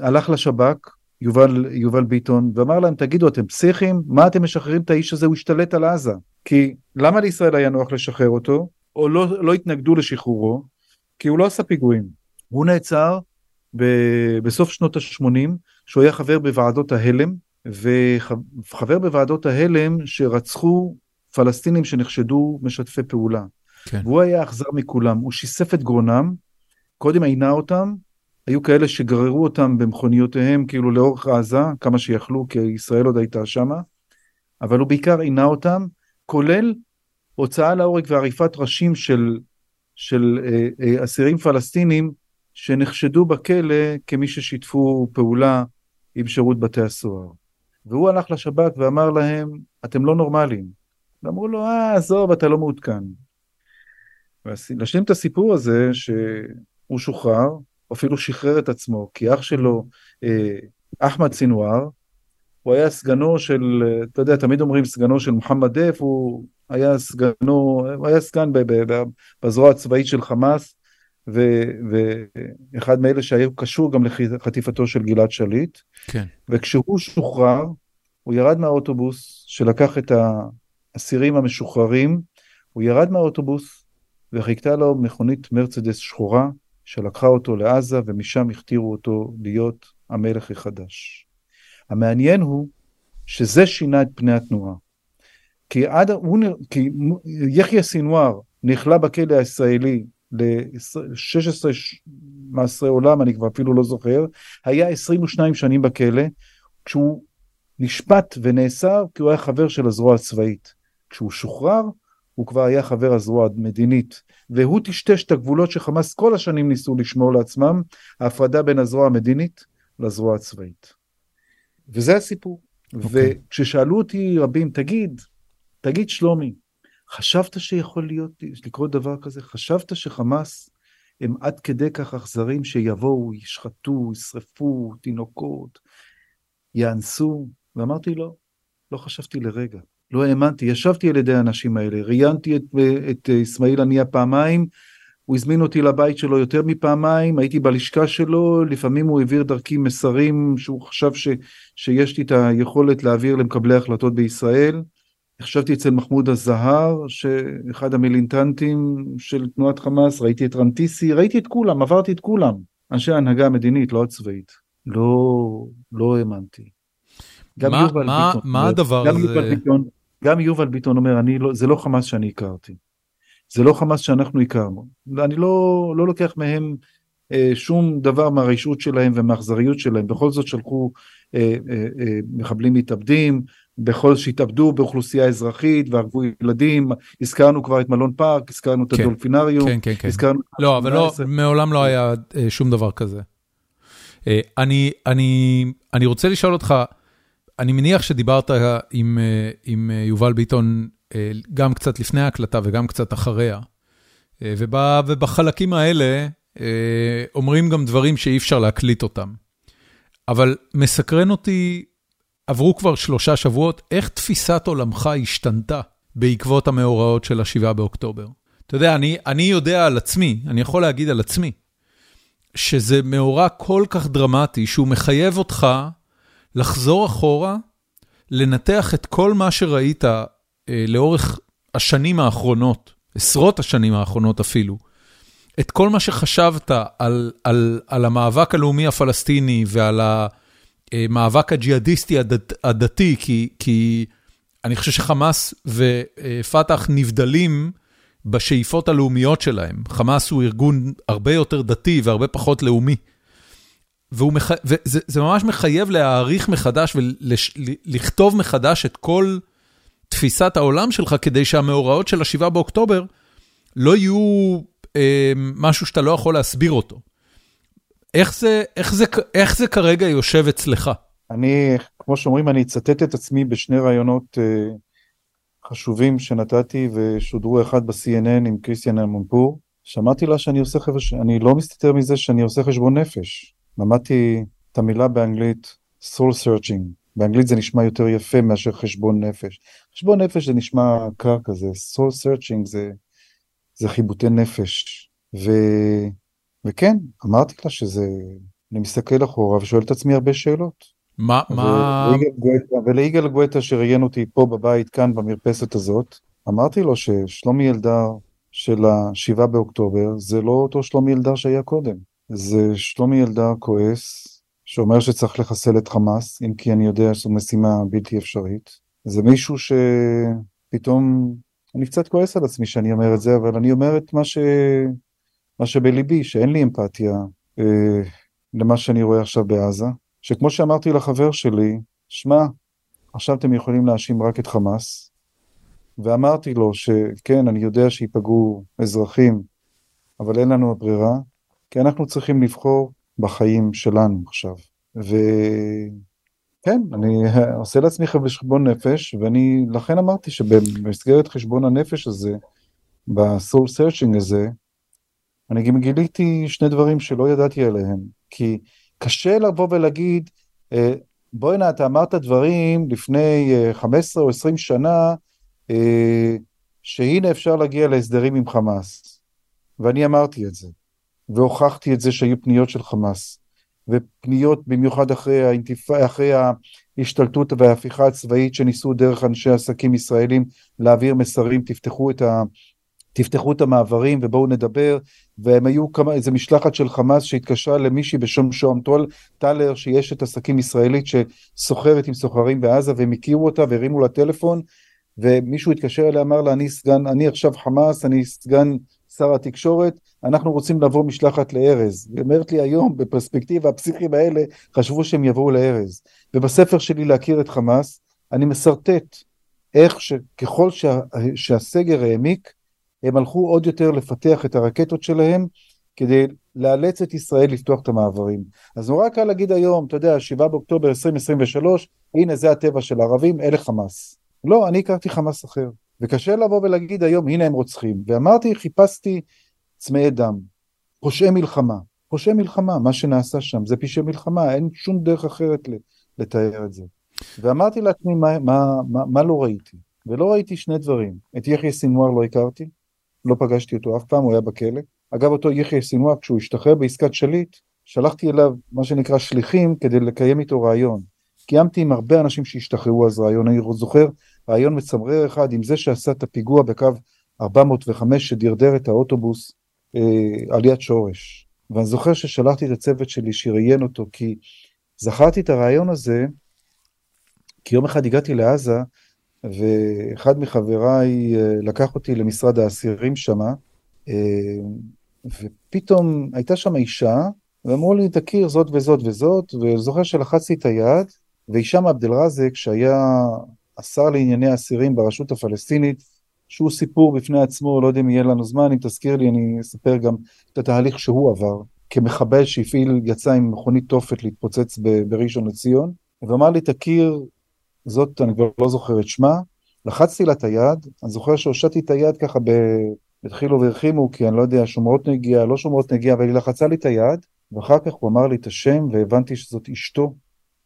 הלך לשב"כ, יובל, יובל ביטון, ואמר להם, תגידו, אתם פסיכים? מה אתם משחררים את האיש הזה? הוא השתלט על עזה. כי למה לישראל היה נוח לשחרר אותו, או לא, לא התנגדו לשחרורו? כי הוא לא עשה פיגועים. הוא נעצר ב, בסוף שנות ה-80, שהוא היה חבר בוועדות ההלם, וחבר בוועדות ההלם שרצחו פלסטינים שנחשדו משתפי פעולה. כן. והוא היה אכזר מכולם, הוא שיסף את גרונם, קודם עינה אותם, היו כאלה שגררו אותם במכוניותיהם כאילו לאורך עזה, כמה שיכלו, כי ישראל עוד הייתה שמה, אבל הוא בעיקר עינה אותם, כולל הוצאה להורג ועריפת ראשים של, של אה, אה, אסירים פלסטינים שנחשדו בכלא כמי ששיתפו פעולה עם שירות בתי הסוהר. והוא הלך לשב"כ ואמר להם, אתם לא נורמליים. ואמרו לו, אה, עזוב, אתה לא מעודכן. להשלים את הסיפור הזה שהוא שוחרר, אפילו שחרר את עצמו, כי אח שלו, אה, אחמד סינואר, הוא היה סגנו של, אתה יודע, תמיד אומרים סגנו של מוחמד דף, הוא היה סגנו, הוא היה סגן בזרוע הצבאית של חמאס, ו, ואחד מאלה שהיה קשור גם לחטיפתו של גלעד שליט. כן. וכשהוא שוחרר, הוא ירד מהאוטובוס שלקח את האסירים המשוחררים, הוא ירד מהאוטובוס וחיכתה לו מכונית מרצדס שחורה שלקחה אותו לעזה ומשם הכתירו אותו להיות המלך החדש. המעניין הוא שזה שינה את פני התנועה. כי, עד, הוא, כי יחיא סינואר נכלא בכלא הישראלי ל-16 מעשרי עולם, אני כבר אפילו לא זוכר, היה 22 שנים בכלא, כשהוא נשפט ונאסר כי הוא היה חבר של הזרוע הצבאית. כשהוא שוחרר, הוא כבר היה חבר הזרוע המדינית, והוא טשטש את הגבולות שחמאס כל השנים ניסו לשמור לעצמם, ההפרדה בין הזרוע המדינית לזרוע הצבאית. וזה הסיפור. Okay. אוקיי. וכששאלו אותי רבים, תגיד, תגיד שלומי, חשבת שיכול להיות, לקרות דבר כזה? חשבת שחמאס הם עד כדי כך אכזרים שיבואו, ישחטו, ישרפו תינוקות, יאנסו? ואמרתי לא, לא חשבתי לרגע. לא האמנתי, ישבתי על ידי האנשים האלה, ראיינתי את, את אסמאעיל הנייה פעמיים, הוא הזמין אותי לבית שלו יותר מפעמיים, הייתי בלשכה שלו, לפעמים הוא העביר דרכי מסרים שהוא חשב ש, שיש לי את היכולת להעביר למקבלי החלטות בישראל. ישבתי אצל מחמוד הזהר, שאחד המילינטנטים של תנועת חמאס, ראיתי את רנטיסי, ראיתי את כולם, עברתי את כולם. אנשי ההנהגה המדינית, לא הצבאית. לא, לא האמנתי. גם מה, יובל מה, ביטון, מה הדבר גם הזה? יובל ביטון, גם יובל ביטון אומר, אני לא, זה לא חמאס שאני הכרתי. זה לא חמאס שאנחנו הכרנו. אני לא, לא לוקח מהם אה, שום דבר מהרשעות שלהם ומהאכזריות שלהם. בכל זאת שלחו אה, אה, אה, מחבלים מתאבדים, בכל שהתאבדו באוכלוסייה אזרחית והרגו ילדים, הזכרנו כבר את מלון פארק, הזכרנו את כן, הדולפינריום, כן, כן, כן. הזכרנו... לא, אבל לא, מעולם לא היה אה, שום דבר כזה. אה, אני, אני, אני רוצה לשאול אותך, אני מניח שדיברת עם, אה, עם יובל ביטון גם קצת לפני ההקלטה וגם קצת אחריה, ובחלקים האלה אומרים גם דברים שאי אפשר להקליט אותם. אבל מסקרן אותי עברו כבר שלושה שבועות, איך תפיסת עולמך השתנתה בעקבות המאורעות של ה-7 באוקטובר? אתה יודע, אני, אני יודע על עצמי, אני יכול להגיד על עצמי, שזה מאורע כל כך דרמטי, שהוא מחייב אותך לחזור אחורה, לנתח את כל מה שראית אה, לאורך השנים האחרונות, עשרות השנים האחרונות אפילו, את כל מה שחשבת על, על, על המאבק הלאומי הפלסטיני ועל המאבק הג'יהאדיסטי הדת, הדתי, כי, כי אני חושב שחמאס ופת"ח נבדלים בשאיפות הלאומיות שלהם. חמאס הוא ארגון הרבה יותר דתי והרבה פחות לאומי. מח... וזה ממש מחייב להעריך מחדש ולכתוב מחדש את כל תפיסת העולם שלך, כדי שהמאורעות של ה-7 באוקטובר לא יהיו אה, משהו שאתה לא יכול להסביר אותו. איך זה, איך, זה, איך זה כרגע יושב אצלך? אני, כמו שאומרים, אני אצטט את עצמי בשני רעיונות אה, חשובים שנתתי ושודרו אחד ב-CNN עם קריסטיאן אלמונפור. שמעתי לה שאני עושה חשבון, אני לא מסתתר מזה שאני עושה חשבון נפש. למדתי את המילה באנגלית soul searching, באנגלית זה נשמע יותר יפה מאשר חשבון נפש. חשבון נפש זה נשמע קר כזה, soul searching זה, זה חיבוטי נפש. ו... וכן, אמרתי לה שזה, אני מסתכל אחורה ושואל את עצמי הרבה שאלות. מה, מה... וליגאל גואטה שראיין אותי פה בבית, כאן במרפסת הזאת, אמרתי לו ששלומי אלדר של השבעה באוקטובר זה לא אותו שלומי אלדר שהיה קודם. זה שלומי אלדר כועס, שאומר שצריך לחסל את חמאס, אם כי אני יודע שזו משימה בלתי אפשרית. זה מישהו שפתאום, אני קצת כועס על עצמי שאני אומר את זה, אבל אני אומר את מה, ש... מה שבליבי, שאין לי אמפתיה אה, למה שאני רואה עכשיו בעזה, שכמו שאמרתי לחבר שלי, שמע, עכשיו אתם יכולים להאשים רק את חמאס, ואמרתי לו שכן, אני יודע שייפגעו אזרחים, אבל אין לנו ברירה, כי אנחנו צריכים לבחור בחיים שלנו עכשיו. וכן, אני עושה לעצמי חשבון נפש, ואני לכן אמרתי שבמסגרת חשבון הנפש הזה, ב soul searching הזה, אני גם גיליתי שני דברים שלא ידעתי עליהם, כי קשה לבוא ולהגיד, אה, בוא'נה, אתה אמרת דברים לפני 15 אה, או 20 שנה, אה, שהנה אפשר להגיע להסדרים עם חמאס. ואני אמרתי את זה. והוכחתי את זה שהיו פניות של חמאס, ופניות במיוחד אחרי, האינתיפ... אחרי ההשתלטות וההפיכה הצבאית שניסו דרך אנשי עסקים ישראלים להעביר מסרים, תפתחו את, ה... תפתחו את המעברים ובואו נדבר, והם היו כמה, איזה משלחת של חמאס שהתקשרה למישהי בשם שוהם טול טלר, שיש את עסקים ישראלית שסוחרת עם סוחרים בעזה, והם הכירו אותה והרימו לה טלפון, ומישהו התקשר אליה, אמר לה, אני סגן, אני עכשיו חמאס, אני סגן שר התקשורת, אנחנו רוצים לבוא משלחת לארז. היא אומרת לי היום, בפרספקטיבה, הפסיכים האלה חשבו שהם יבואו לארז. ובספר שלי להכיר את חמאס, אני משרטט איך שככל שה, שהסגר העמיק, הם הלכו עוד יותר לפתח את הרקטות שלהם, כדי לאלץ את ישראל לפתוח את המעברים. אז נורא קל להגיד היום, אתה יודע, 7 באוקטובר 2023, הנה זה הטבע של הערבים, אלה חמאס. לא, אני הכרתי חמאס אחר. וקשה לבוא ולהגיד היום, הנה הם רוצחים. ואמרתי, חיפשתי צמאי דם, פושעי מלחמה. פושעי מלחמה, מה שנעשה שם זה פשעי מלחמה, אין שום דרך אחרת לתאר את זה. ואמרתי לעצמי מה, מה, מה, מה לא ראיתי, ולא ראיתי שני דברים. את יחיא סינואר לא הכרתי, לא פגשתי אותו אף פעם, הוא היה בכלא. אגב, אותו יחיא סינואר, כשהוא השתחרר בעסקת שליט, שלחתי אליו מה שנקרא שליחים כדי לקיים איתו רעיון. קיימתי עם הרבה אנשים שהשתחררו אז רעיון, אני זוכר רעיון מצמרר אחד עם זה שעשה את הפיגוע בקו 405 שדרדר את האוטובוס אה, על יד שורש. ואני זוכר ששלחתי את הצוות שלי שראיין אותו, כי זכרתי את הרעיון הזה, כי יום אחד הגעתי לעזה, ואחד מחבריי אה, לקח אותי למשרד האסירים שמה, אה, ופתאום הייתה שם אישה, ואמרו לי, תכיר זאת וזאת וזאת, וזוכר שלחצתי את היד, והישאם עבד אל-רזק, שהיה השר לענייני אסירים ברשות הפלסטינית, שהוא סיפור בפני עצמו, לא יודע אם יהיה לנו זמן, אם תזכיר לי אני אספר גם את התהליך שהוא עבר, כמחבל שהפעיל, יצא עם מכונית תופת להתפוצץ בראשון לציון, ואמר לי, תכיר, זאת, אני כבר לא זוכר את שמה, לחצתי לה את היד, אני זוכר שהושטתי את היד ככה ב... התחילו והרחימו, כי אני לא יודע, שומרות נגיעה, לא שומרות נגיעה, אבל היא לחצה לי את היד, ואחר כך הוא אמר לי את השם, והבנתי שזאת אשתו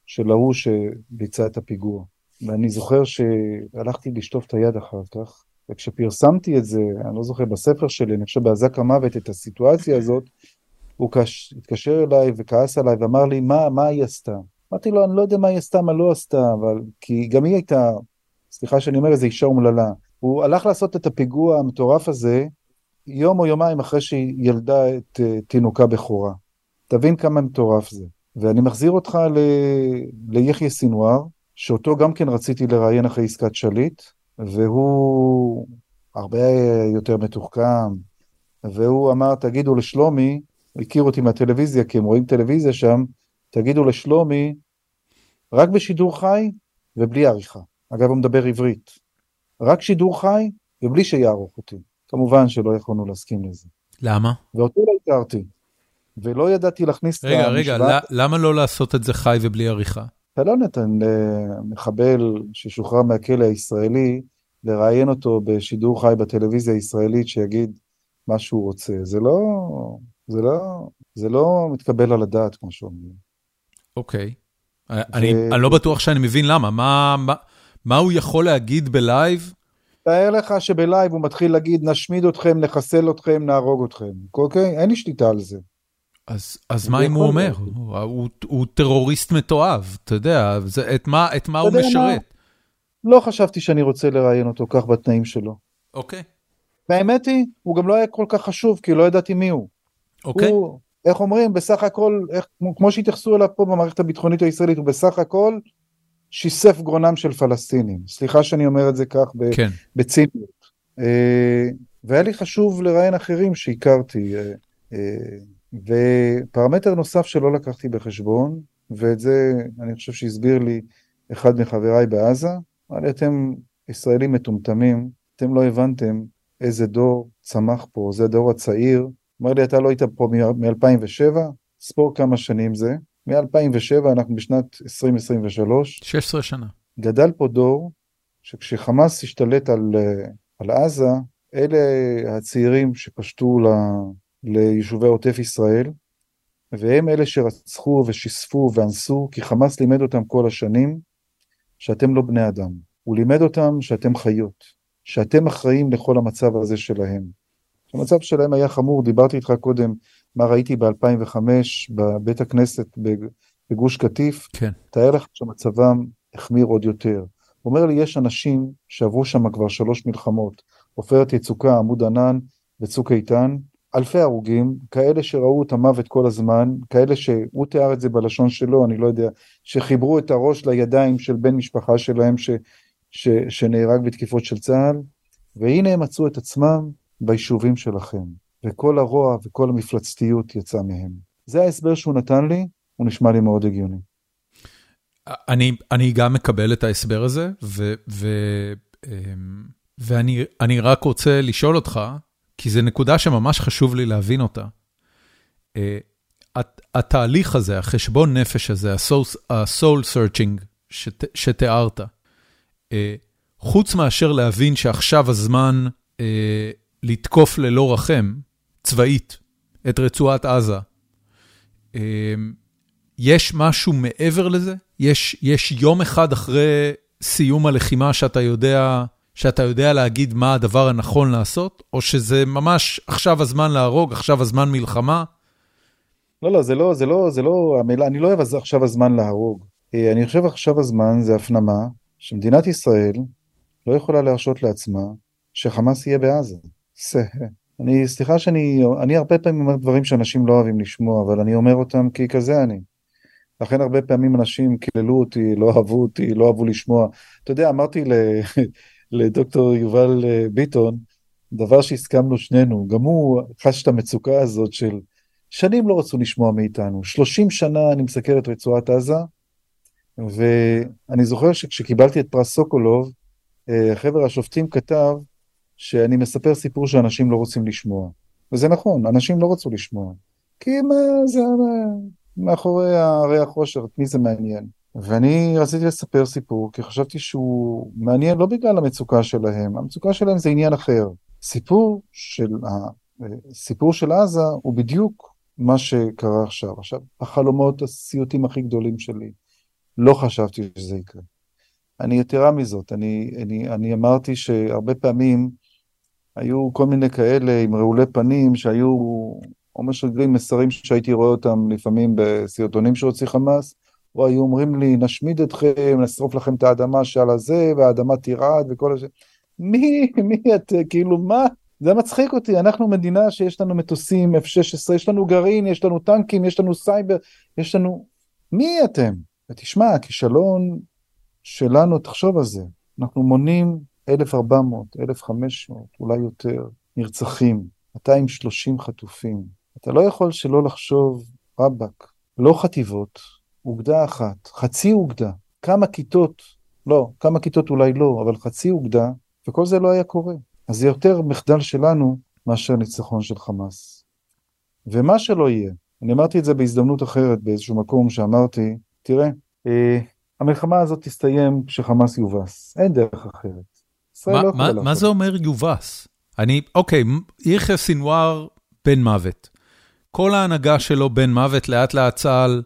של ההוא שביצע את הפיגוע. ואני זוכר שהלכתי לשטוף את היד אחר כך, וכשפרסמתי את זה, אני לא זוכר, בספר שלי, אני חושב באזק המוות, את הסיטואציה הזאת, הוא קש... התקשר אליי וכעס עליי ואמר לי, מה, מה היא עשתה? אמרתי לו, אני לא יודע מה היא עשתה, מה לא עשתה, אבל... כי גם היא הייתה, סליחה שאני אומר, איזו אישה אומללה. הוא הלך לעשות את הפיגוע המטורף הזה, יום או יומיים אחרי שהיא ילדה את uh, תינוקה בכורה. תבין כמה מטורף זה. ואני מחזיר אותך ל... ליחיא סינואר, שאותו גם כן רציתי לראיין אחרי עסקת שליט, והוא הרבה יותר מתוחכם, והוא אמר, תגידו לשלומי, הכיר אותי מהטלוויזיה, כי הם רואים טלוויזיה שם, תגידו לשלומי, רק בשידור חי ובלי עריכה. אגב, הוא מדבר עברית. רק שידור חי ובלי שיערוך אותי. כמובן שלא יכולנו להסכים לזה. למה? ואותו לא הכרתי. ולא ידעתי להכניס רגע, את המשוואה. רגע, רגע, למה לא לעשות את זה חי ובלי עריכה? אתה לא נתן למחבל ששוחרר מהכלא הישראלי לראיין אותו בשידור חי בטלוויזיה הישראלית שיגיד מה שהוא רוצה. זה לא, זה לא, זה לא מתקבל על הדעת, כמו שאומרים. אוקיי. אני, לא בטוח שאני מבין למה. מה, מה, מה הוא יכול להגיד ב live? תאר לך שב live הוא מתחיל להגיד, נשמיד אתכם, נחסל אתכם, נהרוג אתכם. אוקיי? אין לי שליטה על זה. אז, אז מה אם הוא אומר? הוא, הוא, הוא טרוריסט מתועב, אתה יודע, זה, את מה, את מה הוא משרת? מה? לא חשבתי שאני רוצה לראיין אותו כך בתנאים שלו. אוקיי. והאמת היא, הוא גם לא היה כל כך חשוב, כי לא ידעתי מי הוא. אוקיי. הוא, איך אומרים, בסך הכל, איך, כמו, כמו שהתייחסו אליו פה במערכת הביטחונית הישראלית, הוא בסך הכל שיסף גרונם של פלסטינים. סליחה שאני אומר את זה כך כן. בציניות. אה, והיה לי חשוב לראיין אחרים שהכרתי. אה, אה, ופרמטר נוסף שלא לקחתי בחשבון, ואת זה אני חושב שהסביר לי אחד מחבריי בעזה, אמר לי, אתם ישראלים מטומטמים, אתם לא הבנתם איזה דור צמח פה, זה הדור הצעיר. אמר לי, אתה לא היית פה מ-2007, ספור כמה שנים זה. מ-2007 אנחנו בשנת 2023. 16 שנה. גדל פה דור שכשחמאס השתלט על, על עזה, אלה הצעירים שפשטו ליישובי עוטף ישראל, והם אלה שרצחו ושיספו ואנסו, כי חמאס לימד אותם כל השנים שאתם לא בני אדם. הוא לימד אותם שאתם חיות, שאתם אחראים לכל המצב הזה שלהם. המצב שלהם היה חמור, דיברתי איתך קודם מה ראיתי ב-2005 בבית הכנסת בגוש קטיף, כן. תאר לך שמצבם החמיר עוד יותר. הוא אומר לי, יש אנשים שעברו שם כבר שלוש מלחמות, עופרת יצוקה, עמוד ענן וצוק איתן, אלפי הרוגים, כאלה שראו את המוות כל הזמן, כאלה שהוא תיאר את זה בלשון שלו, אני לא יודע, שחיברו את הראש לידיים של בן משפחה שלהם ש, ש, שנהרג בתקיפות של צה"ל, והנה הם מצאו את עצמם ביישובים שלכם, וכל הרוע וכל המפלצתיות יצא מהם. זה ההסבר שהוא נתן לי, הוא נשמע לי מאוד הגיוני. אני, אני גם מקבל את ההסבר הזה, ו, ו, אמ, ואני רק רוצה לשאול אותך, כי זו נקודה שממש חשוב לי להבין אותה. אה, התהליך הזה, החשבון נפש הזה, ה-soul searching שתיארת, אה, חוץ מאשר להבין שעכשיו הזמן אה, לתקוף ללא רחם, צבאית, את רצועת עזה, יש משהו מעבר לזה? יש, יש יום אחד אחרי סיום הלחימה שאתה יודע שאתה יודע להגיד מה הדבר הנכון לעשות, או שזה ממש עכשיו הזמן להרוג, עכשיו הזמן מלחמה? לא, לא, זה לא, זה לא, זה לא, המילה, אני לא אוהב עכשיו הזמן להרוג. אה, אני חושב עכשיו הזמן זה הפנמה שמדינת ישראל לא יכולה להרשות לעצמה שחמאס יהיה בעזה. אני, סליחה שאני, אני הרבה פעמים אומר דברים שאנשים לא אוהבים לשמוע, אבל אני אומר אותם כי כזה אני. לכן הרבה פעמים אנשים קיללו אותי, לא אהבו אותי, לא אהבו לשמוע. אתה יודע, אמרתי. לדוקטור יובל אה, ביטון, דבר שהסכמנו שנינו, גם הוא חש את המצוקה הזאת של שנים לא רצו לשמוע מאיתנו. 30 שנה אני מסקר את רצועת עזה, ואני זוכר שכשקיבלתי את פרס סוקולוב, אה, חבר השופטים כתב שאני מספר סיפור שאנשים לא רוצים לשמוע. וזה נכון, אנשים לא רצו לשמוע. כי מה זה מאחורי הריח חושר, את מי זה מעניין? ואני רציתי לספר סיפור, כי חשבתי שהוא מעניין לא בגלל המצוקה שלהם, המצוקה שלהם זה עניין אחר. סיפור של, סיפור של עזה הוא בדיוק מה שקרה עכשיו. עכשיו, החלומות, הסיוטים הכי גדולים שלי, לא חשבתי שזה יקרה. אני יתרה מזאת, אני, אני, אני אמרתי שהרבה פעמים היו כל מיני כאלה עם רעולי פנים שהיו או משגרים מסרים שהייתי רואה אותם לפעמים בסרטונים שהוציא חמאס, או היו אומרים לי, נשמיד אתכם, נשרוף לכם את האדמה שעל הזה, והאדמה תרעד וכל הזה. מי, מי את, כאילו, מה, זה מצחיק אותי, אנחנו מדינה שיש לנו מטוסים F-16, יש לנו גרעין, יש לנו טנקים, יש לנו סייבר, יש לנו... מי אתם? ותשמע, הכישלון שלנו, תחשוב על זה, אנחנו מונים 1,400, 1,500, אולי יותר, נרצחים, 230 חטופים. אתה לא יכול שלא לחשוב, רבאק, לא חטיבות, אוגדה אחת, חצי אוגדה, כמה כיתות, לא, כמה כיתות אולי לא, אבל חצי אוגדה, וכל זה לא היה קורה. אז זה יותר מחדל שלנו מאשר ניצחון של חמאס. ומה שלא יהיה, אני אמרתי את זה בהזדמנות אחרת באיזשהו מקום שאמרתי, תראה, אה, המלחמה הזאת תסתיים כשחמאס יובס, אין דרך אחרת. מה, לא מה זה אומר יובס? אני, אוקיי, יחיא סינואר בן מוות. כל ההנהגה שלו בן מוות, לאט לאט צה"ל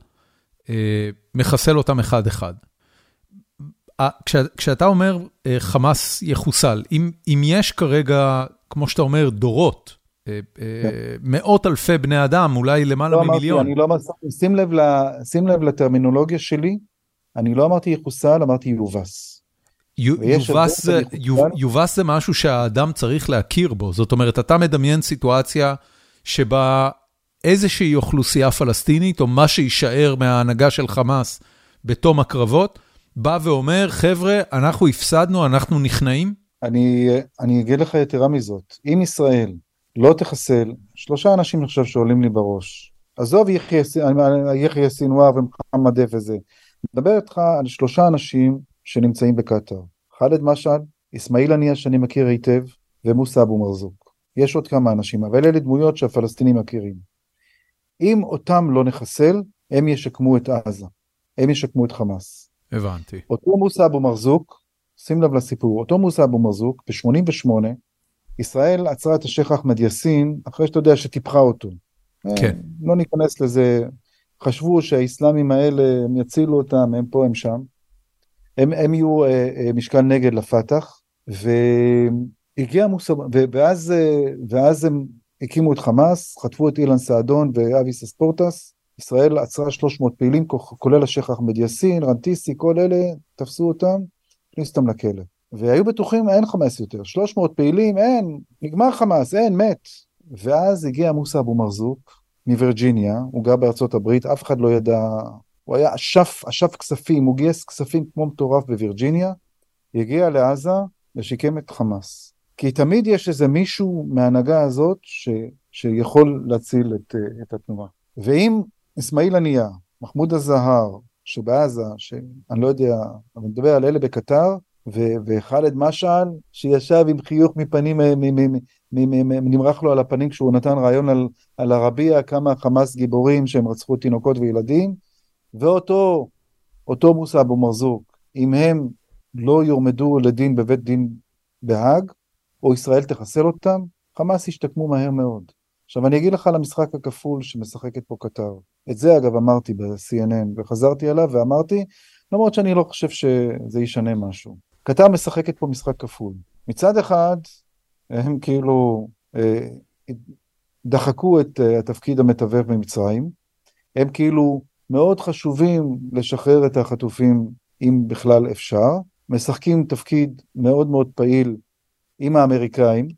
אה, מחסל אותם אחד-אחד. כש, כשאתה אומר אה, חמאס יחוסל, אם, אם יש כרגע, כמו שאתה אומר, דורות, אה, אה, כן. מאות אלפי בני אדם, אולי למעלה לא ממיליון. אמרתי, אני לא אמרתי, שים לב, שים לב לטרמינולוגיה שלי, אני לא אמרתי יחוסל, אמרתי יובס. יובס זה, משהו שהאדם צריך להכיר בו, זאת אומרת, אתה מדמיין סיטואציה שבה איזושהי אוכלוסייה פלסטינית, או מה שיישאר מההנהגה של חמאס בתום הקרבות, בא ואומר, חבר'ה, אנחנו הפסדנו, אנחנו נכנעים? אני, אני אגיד לך יתרה מזאת, אם ישראל לא תחסל, שלושה אנשים חושב שעולים לי בראש, עזוב יחיא סינואר ומוחמד דף וזה, מדבר איתך על שלושה אנשים שנמצאים בקטאר, חאלד משעל, אסמאעיל הנייה שאני מכיר היטב, ומוסא אבו מרזוק. יש עוד כמה אנשים, אבל אלה דמויות שהפלסטינים מכירים. אם אותם לא נחסל, הם ישקמו את עזה, הם ישקמו את חמאס. הבנתי. אותו מוסא אבו מרזוק, שים לב לסיפור, אותו מוסא אבו מרזוק, ב-88, ישראל עצרה את השייח אחמד יאסין, אחרי שאתה יודע שטיפחה אותו. כן. אה, לא ניכנס לזה, חשבו שהאיסלאמים האלה, הם יצילו אותם, הם פה, הם שם. הם, הם יהיו אה, אה, משקל נגד לפתח, והגיע מוסא, ואז, אה, ואז הם הקימו את חמאס, חטפו את אילן סעדון ואביס אספורטס, ישראל עצרה 300 פעילים, כולל השייח אחמד יאסין, רנטיסי, כל אלה, תפסו אותם, הכניסו אותם לכלא. והיו בטוחים, אין חמאס יותר, 300 פעילים, אין, נגמר חמאס, אין, מת. ואז הגיע מוסא אבו מרזוק מווירג'יניה, הוא גר בארצות הברית, אף אחד לא ידע, הוא היה אשף, אשף כספים, הוא גייס כספים כמו מטורף בווירג'יניה, הגיע לעזה ושיקם את חמאס. כי תמיד יש איזה מישהו מההנהגה הזאת ש, שיכול להציל את, את התנועה. ואם אסמאעיל הנייה, מחמוד הזהר, שבעזה, שאני לא יודע, אני מדבר על אלה בקטר, וחאלד משעל, שישב עם חיוך מפנים, נמרח לו על הפנים כשהוא נתן רעיון על, על הרביע, כמה חמאס גיבורים שהם רצחו תינוקות וילדים, ואותו, אותו מוסא אבו מרזוק, אם הם לא יועמדו לדין בבית דין בהאג, או ישראל תחסל אותם, חמאס ישתקמו מהר מאוד. עכשיו אני אגיד לך על המשחק הכפול שמשחקת פה קטר. את זה אגב אמרתי ב-CNN, וחזרתי עליו ואמרתי, למרות שאני לא חושב שזה ישנה משהו. קטר משחקת פה משחק כפול. מצד אחד, הם כאילו אה, דחקו את אה, התפקיד המתווך במצרים, הם כאילו מאוד חשובים לשחרר את החטופים אם בכלל אפשר, משחקים תפקיד מאוד מאוד פעיל עם האמריקאים,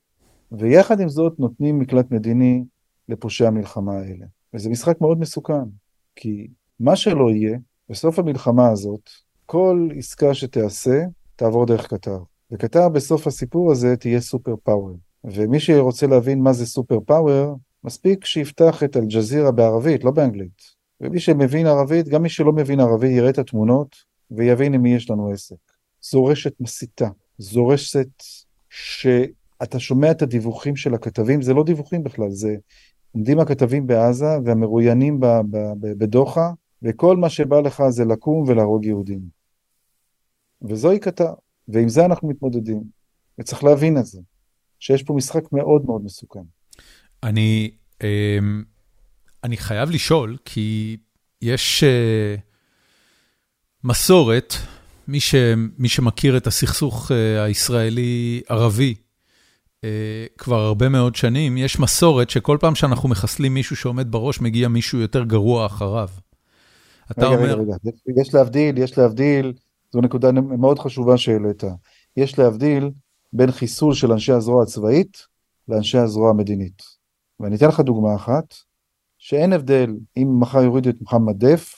ויחד עם זאת נותנים מקלט מדיני לפושעי המלחמה האלה. וזה משחק מאוד מסוכן, כי מה שלא יהיה, בסוף המלחמה הזאת, כל עסקה שתיעשה, תעבור דרך קטר. וקטר בסוף הסיפור הזה תהיה סופר פאוור. ומי שרוצה להבין מה זה סופר פאוור, מספיק שיפתח את אל-ג'זירה בערבית, לא באנגלית. ומי שמבין ערבית, גם מי שלא מבין ערבית, יראה את התמונות ויבין עם מי יש לנו עסק. זו רשת מסיתה, זו רשת שאתה שומע את הדיווחים של הכתבים, זה לא דיווחים בכלל, זה עומדים הכתבים בעזה והמרואיינים בדוחה, וכל מה שבא לך זה לקום ולהרוג יהודים. וזוהי קטר, ועם זה אנחנו מתמודדים, וצריך להבין את זה, שיש פה משחק מאוד מאוד מסוכן. אני, אמ, אני חייב לשאול, כי יש uh, מסורת, מי, ש, מי שמכיר את הסכסוך uh, הישראלי-ערבי uh, כבר הרבה מאוד שנים, יש מסורת שכל פעם שאנחנו מחסלים מישהו שעומד בראש, מגיע מישהו יותר גרוע אחריו. אתה רגע, אומר... רגע, רגע, יש להבדיל, יש להבדיל, זו נקודה מאוד חשובה שהעלית. יש להבדיל בין חיסול של אנשי הזרוע הצבאית לאנשי הזרוע המדינית. ואני אתן לך דוגמה אחת, שאין הבדל אם מחר יורידו את מוחמד דף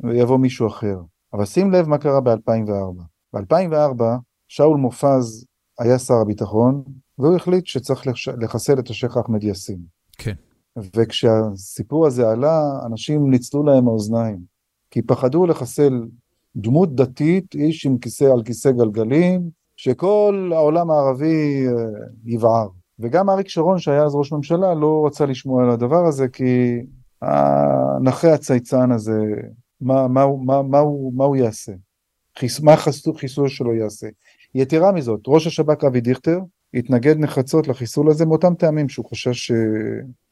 ויבוא מישהו אחר. אבל שים לב מה קרה ב-2004. ב-2004 שאול מופז היה שר הביטחון, והוא החליט שצריך לחסל את השייח' אחמד יאסין. כן. וכשהסיפור הזה עלה, אנשים ניצלו להם האוזניים, כי פחדו לחסל דמות דתית, איש עם כיסא על כיסא גלגלים, שכל העולם הערבי אה, יבער. וגם אריק שרון, שהיה אז ראש ממשלה, לא רצה לשמוע על הדבר הזה, כי הנכה הצייצן הזה, מה, מה, מה, מה, הוא, מה הוא יעשה? חיס, מה חיסול שלו יעשה? יתרה מזאת, ראש השב"כ אבי דיכטר התנגד נחרצות לחיסול הזה מאותם טעמים שהוא חושב ש...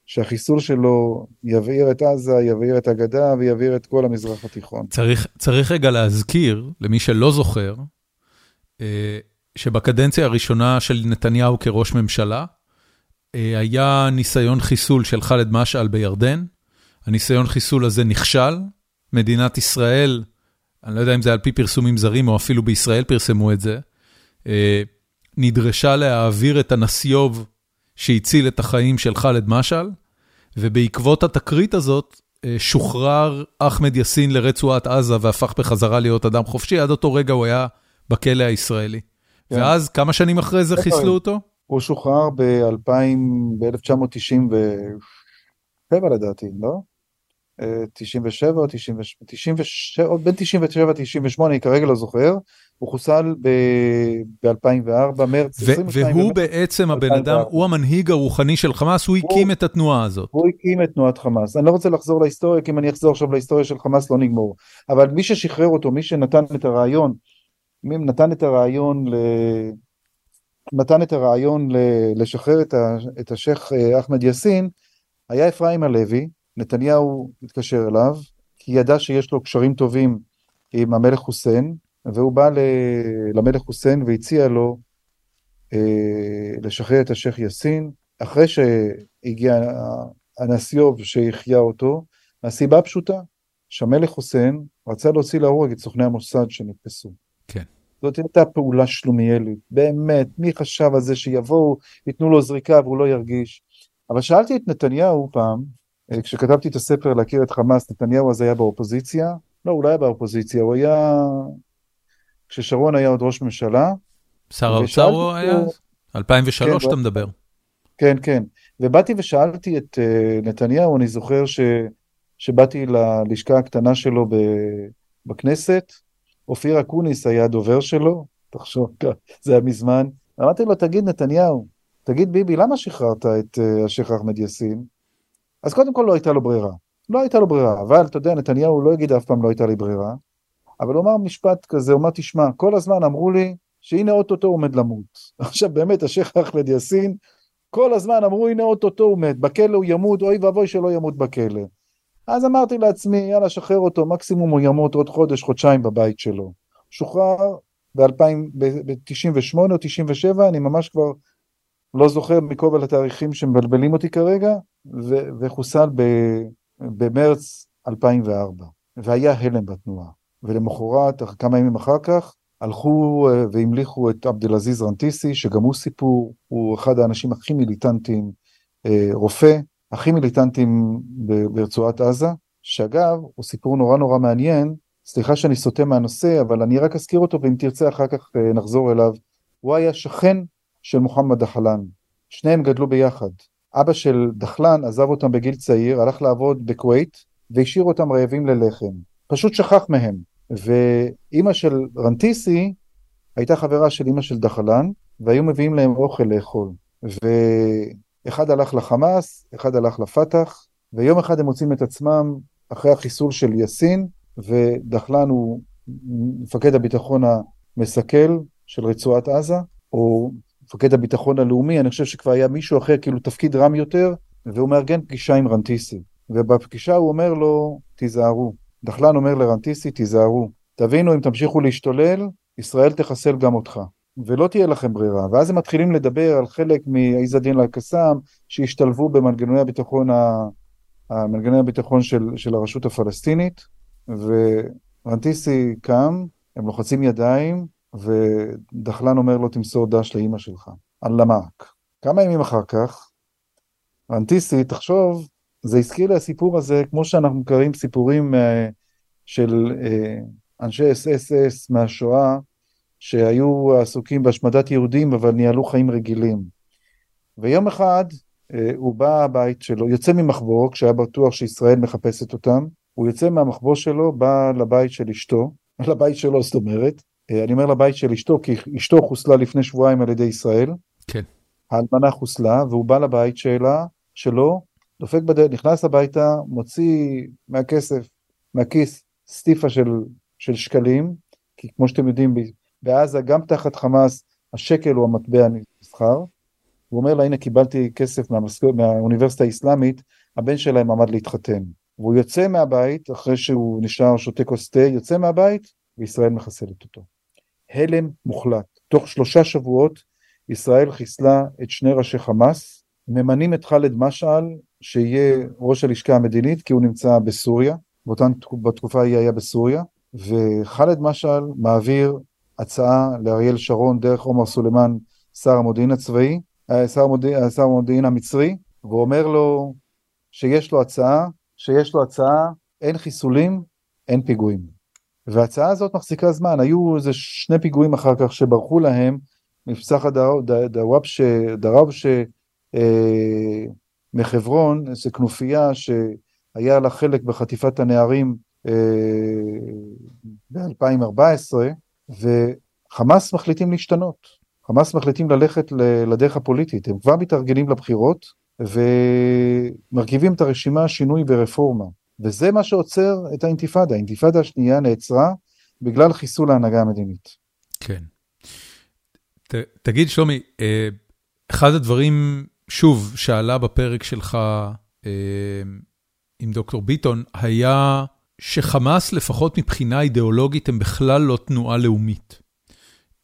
שהחיסול שלו יבעיר את עזה, יבעיר את הגדה ויבעיר את כל המזרח התיכון. צריך, צריך רגע להזכיר, למי שלא זוכר, אה, שבקדנציה הראשונה של נתניהו כראש ממשלה, אה, היה ניסיון חיסול של ח'אלד משעל בירדן. הניסיון חיסול הזה נכשל. מדינת ישראל, אני לא יודע אם זה על פי פרסומים זרים או אפילו בישראל פרסמו את זה, אה, נדרשה להעביר את הנסיוב שהציל את החיים של ח'אלד משעל, ובעקבות התקרית הזאת אה, שוחרר אחמד יאסין לרצועת עזה והפך בחזרה להיות אדם חופשי, עד אותו רגע הוא היה בכלא הישראלי. כן. ואז, כמה שנים אחרי זה חיסלו אותו? הוא שוחרר ב-1997 לדעתי, לא? 97 או 97, בין 97 ל-98, אני כרגע לא זוכר, הוא חוסל ב-2004, מרץ 22. והוא בעצם הבן אדם, הוא המנהיג הרוחני של חמאס, הוא הקים את התנועה הזאת. הוא הקים את תנועת חמאס. אני לא רוצה לחזור להיסטוריה, כי אם אני אחזור עכשיו להיסטוריה של חמאס לא נגמור. אבל מי ששחרר אותו, מי שנתן את הרעיון, מי נתן את הרעיון ל... נתן את הרעיון לשחרר את השייח' אה, אחמד יאסין, היה אפרים הלוי, נתניהו התקשר אליו, כי ידע שיש לו קשרים טובים עם המלך חוסיין, והוא בא למלך חוסיין והציע לו אה, לשחרר את השייח' יאסין, אחרי שהגיע הנסיוב שהחיה אותו, מהסיבה הפשוטה, שהמלך חוסיין רצה להוציא להורג את סוכני המוסד שנתפסו. כן. זאת הייתה פעולה שלומיאלית, באמת, מי חשב על זה שיבואו, ייתנו לו זריקה והוא לא ירגיש. אבל שאלתי את נתניהו פעם, אה, כשכתבתי את הספר להכיר את חמאס, נתניהו אז היה באופוזיציה, לא, הוא לא היה באופוזיציה, הוא היה... כששרון היה עוד ראש ממשלה. שר האוצר הוא היה אז? 2003 כן, אתה מדבר. כן, כן. ובאתי ושאלתי את uh, נתניהו, אני זוכר ש... שבאתי ללשכה הקטנה שלו ב... בכנסת, אופיר אקוניס היה הדובר שלו, תחשוב, זה היה מזמן. אמרתי לו, תגיד נתניהו, תגיד ביבי, למה שחררת את uh, השייח' אחמד יאסין? אז קודם כל לא הייתה לו ברירה. לא הייתה לו ברירה, אבל אתה יודע, נתניהו לא יגיד אף פעם לא הייתה לי ברירה, אבל הוא אמר משפט כזה, הוא אמר, תשמע, כל הזמן אמרו לי שהנה אוטוטו הוא עומד למות. עכשיו באמת, השייח' אחמד יאסין, כל הזמן אמרו, הנה אוטוטו הוא מת, בכלא הוא ימות, אוי ואבוי שלא ימות בכלא. אז אמרתי לעצמי, יאללה, שחרר אותו, מקסימום הוא ימות עוד חודש, חודשיים בבית שלו. שוחרר ב-98 או 97, אני ממש כבר לא זוכר מכל התאריכים שמבלבלים אותי כרגע, ו- וחוסל ב- במרץ 2004, והיה הלם בתנועה. ולמחרת, כמה ימים אחר כך, הלכו אה, והמליכו את עבד אל עזיז רנטיסי, שגם הוא סיפור, הוא אחד האנשים הכי מיליטנטיים, אה, רופא, הכי מיליטנטיים ברצועת עזה, שאגב, הוא סיפור נורא נורא מעניין, סליחה שאני סוטה מהנושא, אבל אני רק אזכיר אותו, ואם תרצה אחר כך אה, נחזור אליו. הוא היה שכן של מוחמד דחלן. שניהם גדלו ביחד. אבא של דחלן עזב אותם בגיל צעיר, הלך לעבוד בכווית, והשאיר אותם רעבים ללחם. פשוט שכח מהם. ואימא של רנטיסי הייתה חברה של אימא של דחלן, והיו מביאים להם אוכל לאכול. ואחד הלך לחמאס, אחד הלך לפתח, ויום אחד הם מוצאים את עצמם אחרי החיסול של יאסין, ודחלן הוא מפקד הביטחון המסכל של רצועת עזה, או מפקד הביטחון הלאומי, אני חושב שכבר היה מישהו אחר, כאילו תפקיד רם יותר, והוא מארגן פגישה עם רנטיסי. ובפגישה הוא אומר לו, תיזהרו. דחלן אומר לרנטיסי, תיזהרו. תבינו, אם תמשיכו להשתולל, ישראל תחסל גם אותך. ולא תהיה לכם ברירה. ואז הם מתחילים לדבר על חלק מעיז א-דין אל-קסאם, שהשתלבו במנגנוני הביטחון, ה... מנגנוני הביטחון של, של הרשות הפלסטינית, ורנטיסי קם, הם לוחצים ידיים, ודחלן אומר לו תמסור דש לאימא שלך, על למאק. כמה ימים אחר כך, רנטיסי, תחשוב, זה הזכיר לי הסיפור הזה, כמו שאנחנו מכירים סיפורים uh, של uh, אנשי אס-אס-אס מהשואה, שהיו עסוקים בהשמדת יהודים, אבל ניהלו חיים רגילים. ויום אחד uh, הוא בא הבית שלו, יוצא ממחבוא, כשהיה בטוח שישראל מחפשת אותם, הוא יוצא מהמחבוא שלו, בא לבית של אשתו, לבית שלו זאת אומרת, אני אומר לבית של אשתו, כי אשתו חוסלה לפני שבועיים על ידי ישראל. כן. האלמנה חוסלה, והוא בא לבית שלה, שלו, דופק בדלת, נכנס הביתה, מוציא מהכסף, מהכיס, סטיפה של, של שקלים, כי כמו שאתם יודעים, בעזה גם תחת חמאס, השקל הוא המטבע הנסחר. הוא אומר לה, הנה קיבלתי כסף מהמסק... מהאוניברסיטה האסלאמית, הבן שלהם עמד להתחתן. והוא יוצא מהבית, אחרי שהוא נשאר שותה כוס תה, יוצא מהבית, וישראל מחסלת אותו. הלם מוחלט. תוך שלושה שבועות ישראל חיסלה את שני ראשי חמאס, ממנים את ח'אלד משעל שיהיה ראש הלשכה המדינית כי הוא נמצא בסוריה, באותן, בתקופה ההיא היה בסוריה, וח'אלד משעל מעביר הצעה לאריאל שרון דרך עומר סולימאן, שר המודיעין הצבאי, אה, שר המודיעין, שר המודיעין המצרי, והוא אומר לו שיש לו הצעה, שיש לו הצעה, אין חיסולים, אין פיגועים. וההצעה הזאת מחזיקה זמן, היו איזה שני פיגועים אחר כך שברחו להם, מבצע דראבשה אה, מחברון, זו כנופיה שהיה לה חלק בחטיפת הנערים אה, ב-2014, וחמאס מחליטים להשתנות. חמאס מחליטים ללכת לדרך הפוליטית, הם כבר מתארגנים לבחירות ומרכיבים את הרשימה שינוי ורפורמה. וזה מה שעוצר את האינתיפאדה. האינתיפאדה השנייה נעצרה בגלל חיסול ההנהגה המדינית. כן. ת, תגיד, שלומי, אה, אחד הדברים, שוב, שעלה בפרק שלך אה, עם דוקטור ביטון, היה שחמאס, לפחות מבחינה אידיאולוגית, הם בכלל לא תנועה לאומית.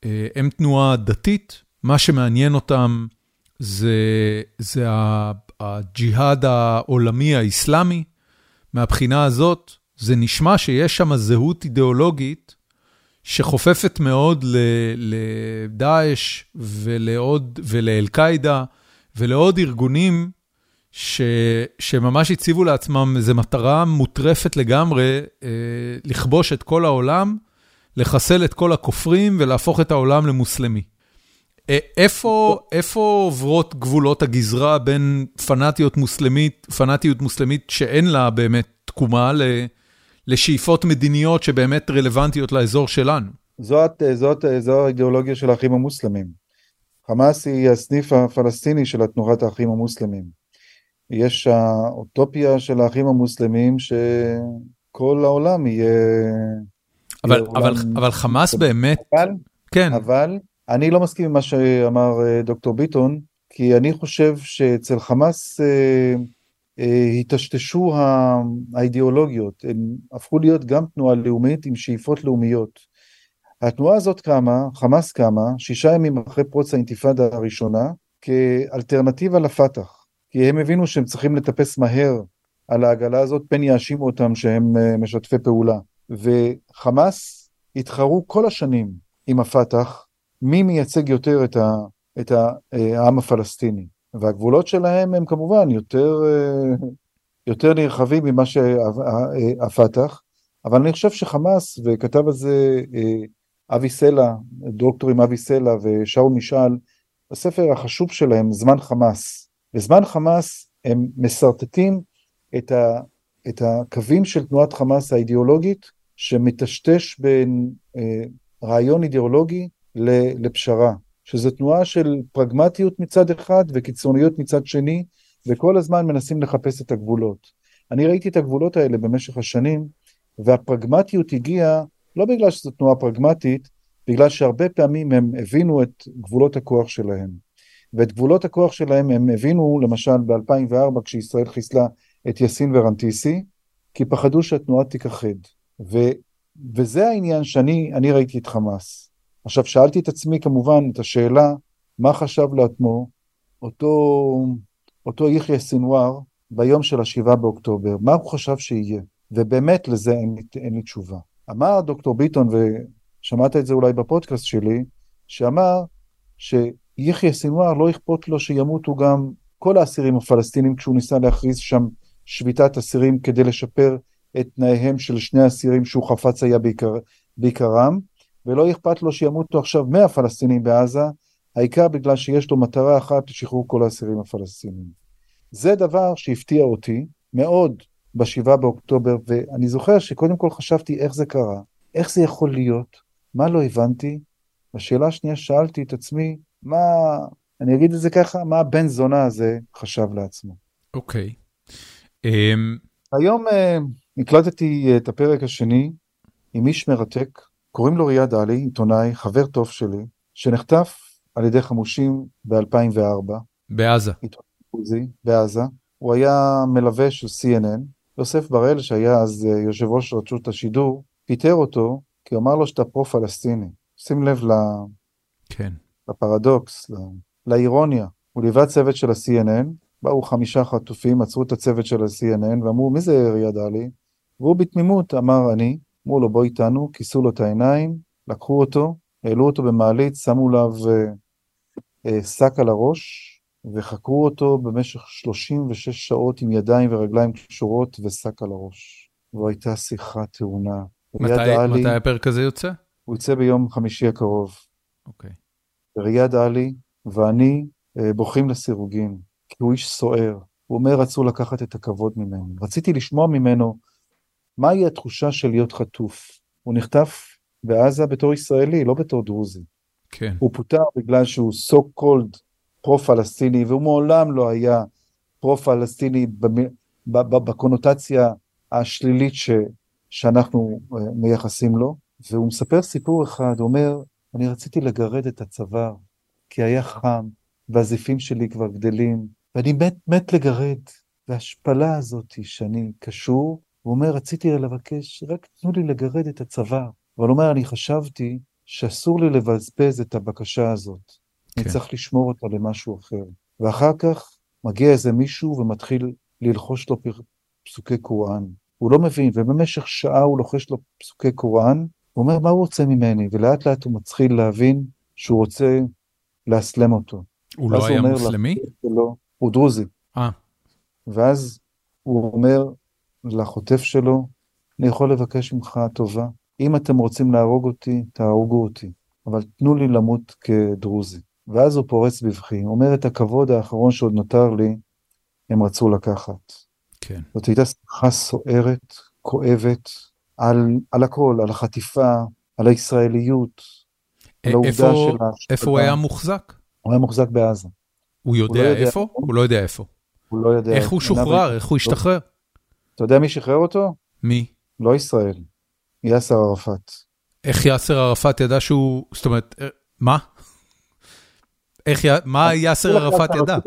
אה, הם תנועה דתית, מה שמעניין אותם זה, זה הג'יהאד העולמי האסלאמי. מהבחינה הזאת, זה נשמע שיש שם זהות אידיאולוגית שחופפת מאוד לדאעש ולאל-קאעידה ולעוד ארגונים שממש הציבו לעצמם איזו מטרה מוטרפת לגמרי, אה, לכבוש את כל העולם, לחסל את כל הכופרים ולהפוך את העולם למוסלמי. אה, איפה, איפה עוברות גבולות הגזרה בין פנאטיות מוסלמית, פנאטיות מוסלמית שאין לה באמת תקומה לשאיפות מדיניות שבאמת רלוונטיות לאזור שלנו? זאת, זאת, זו האידיאולוגיה של האחים המוסלמים. חמאס היא הסניף הפלסטיני של תנועת האחים המוסלמים. יש האוטופיה של האחים המוסלמים שכל העולם יהיה... אבל, אבל, אבל חמאס באמת... אבל, כן. אבל אני לא מסכים עם מה שאמר אה, דוקטור ביטון, כי אני חושב שאצל חמאס אה, אה, היטשטשו האידיאולוגיות, הם הפכו להיות גם תנועה לאומית עם שאיפות לאומיות. התנועה הזאת קמה, חמאס קמה, שישה ימים אחרי פרוץ האינתיפאדה הראשונה, כאלטרנטיבה לפת"ח, כי הם הבינו שהם צריכים לטפס מהר על העגלה הזאת, פן יאשימו אותם שהם משתפי פעולה. וחמאס התחרו כל השנים עם הפת"ח, מי מייצג יותר את, ה, את אה, העם הפלסטיני. והגבולות שלהם הם כמובן יותר, אה, יותר נרחבים ממה שהפת"ח, אבל אני חושב שחמאס, וכתב על זה אה, אבי סלע, דוקטורים אבי סלע ושאול משאל, בספר החשוב שלהם, זמן חמאס. בזמן חמאס הם משרטטים את, ה, את הקווים של תנועת חמאס האידיאולוגית, שמטשטש בין אה, רעיון אידיאולוגי לפשרה, שזו תנועה של פרגמטיות מצד אחד וקיצוניות מצד שני, וכל הזמן מנסים לחפש את הגבולות. אני ראיתי את הגבולות האלה במשך השנים, והפרגמטיות הגיעה לא בגלל שזו תנועה פרגמטית, בגלל שהרבה פעמים הם הבינו את גבולות הכוח שלהם. ואת גבולות הכוח שלהם הם הבינו למשל ב-2004 כשישראל חיסלה את יאסין ורנטיסי, כי פחדו שהתנועה תיכחד. ו, וזה העניין שאני ראיתי את חמאס. עכשיו, שאלתי את עצמי כמובן את השאלה, מה חשב לעצמו אותו, אותו יחיא סינואר ביום של השבעה באוקטובר, מה הוא חשב שיהיה? ובאמת לזה אין, אין לי תשובה. אמר דוקטור ביטון, ושמעת את זה אולי בפודקאסט שלי, שאמר שיהיה יחיא סינואר לא אכפות לו שימותו גם כל האסירים הפלסטינים כשהוא ניסה להכריז שם שביתת אסירים כדי לשפר את תנאיהם של שני האסירים שהוא חפץ היה בעיקר, בעיקרם, ולא אכפת לו שימותו עכשיו 100 פלסטינים בעזה, העיקר בגלל שיש לו מטרה אחת לשחרור כל האסירים הפלסטינים. זה דבר שהפתיע אותי מאוד ב-7 באוקטובר, ואני זוכר שקודם כל חשבתי איך זה קרה, איך זה יכול להיות, מה לא הבנתי, בשאלה השנייה שאלתי את עצמי, מה, אני אגיד את זה ככה, מה הבן זונה הזה חשב לעצמו. אוקיי. Okay. אמ, um... היום uh, הקלטתי את הפרק השני עם איש מרתק, קוראים לו ריאד עלי, עיתונאי, חבר טוב שלי, שנחטף על ידי חמושים ב-2004. בעזה. עיתונאי בעזה. הוא היה מלווה של CNN. יוסף בראל, שהיה אז אה, יושב ראש רשות השידור, פיטר אותו, כי הוא אמר לו שאתה פרו-פלסטיני. שים לב ל... כן. לפרדוקס. לאירוניה. הוא ליווה צוות של ה-CNN, באו חמישה חטופים, עצרו את הצוות של ה-CNN ואמרו, מי זה ריאד עלי? והוא בתמימות אמר, אני. אמרו לו, בוא איתנו, כיסו לו את העיניים, לקחו אותו, העלו אותו במעלית, שמו עליו אה, אה, שק על הראש, וחקרו אותו במשך 36 שעות עם ידיים ורגליים קשורות ושק על הראש. זו הייתה שיחה טעונה. מתי, מתי הפרק הזה יוצא? הוא יוצא ביום חמישי הקרוב. אוקיי. ריאד עלי ואני אה, בוכים לסירוגין, כי הוא איש סוער. הוא אומר, רצו לקחת את הכבוד ממנו. רציתי לשמוע ממנו מהי התחושה של להיות חטוף. הוא נחטף בעזה בתור ישראלי, לא בתור דרוזי. כן. הוא פוטר בגלל שהוא so called פרו-פלסטיני, והוא מעולם לא היה פרו-פלסטיני בקונוטציה השלילית ש, שאנחנו אה, מייחסים לו. והוא מספר סיפור אחד, הוא אומר, אני רציתי לגרד את הצוואר, כי היה חם, והזיפים שלי כבר גדלים, ואני מת, מת לגרד. וההשפלה הזאת שאני קשור, הוא אומר, רציתי לבקש, רק תנו לי לגרד את הצוואר. אבל הוא אומר, אני חשבתי שאסור לי לבזבז את הבקשה הזאת. כן. אני צריך לשמור אותה למשהו אחר. ואחר כך מגיע איזה מישהו ומתחיל ללחוש לו פסוקי קוראן. הוא לא מבין, ובמשך שעה הוא לוחש לו פסוקי קוראן, הוא אומר, מה הוא רוצה ממני? ולאט לאט הוא מתחיל להבין שהוא רוצה לאסלם אותו. הוא לא היה מוסלמי? שלו, הוא דרוזי. אה. ואז הוא אומר לחוטף שלו, אני יכול לבקש ממך טובה, אם אתם רוצים להרוג אותי, תהרגו אותי, אבל תנו לי למות כדרוזי. ואז הוא פורץ בבכי, אומר את הכבוד האחרון שעוד נותר לי, הם רצו לקחת. כן. זאת הייתה שיחה סוערת, כואבת, על, על הכל, על החטיפה, על הישראליות, על העובדה של ההשפדה. איפה הוא היה מוחזק? הוא היה מוחזק בעזה. הוא יודע, הוא לא יודע איפה? הוא לא יודע איפה. הוא לא יודע. איך הוא שוחרר? איך הוא השתחרר? אתה יודע מי שחרר אותו? מי? לא ישראל, יאסר ערפאת. איך יאסר ערפאת ידע שהוא, זאת אומרת, אה, מה? איך, מה יאסר ערפאת ידע?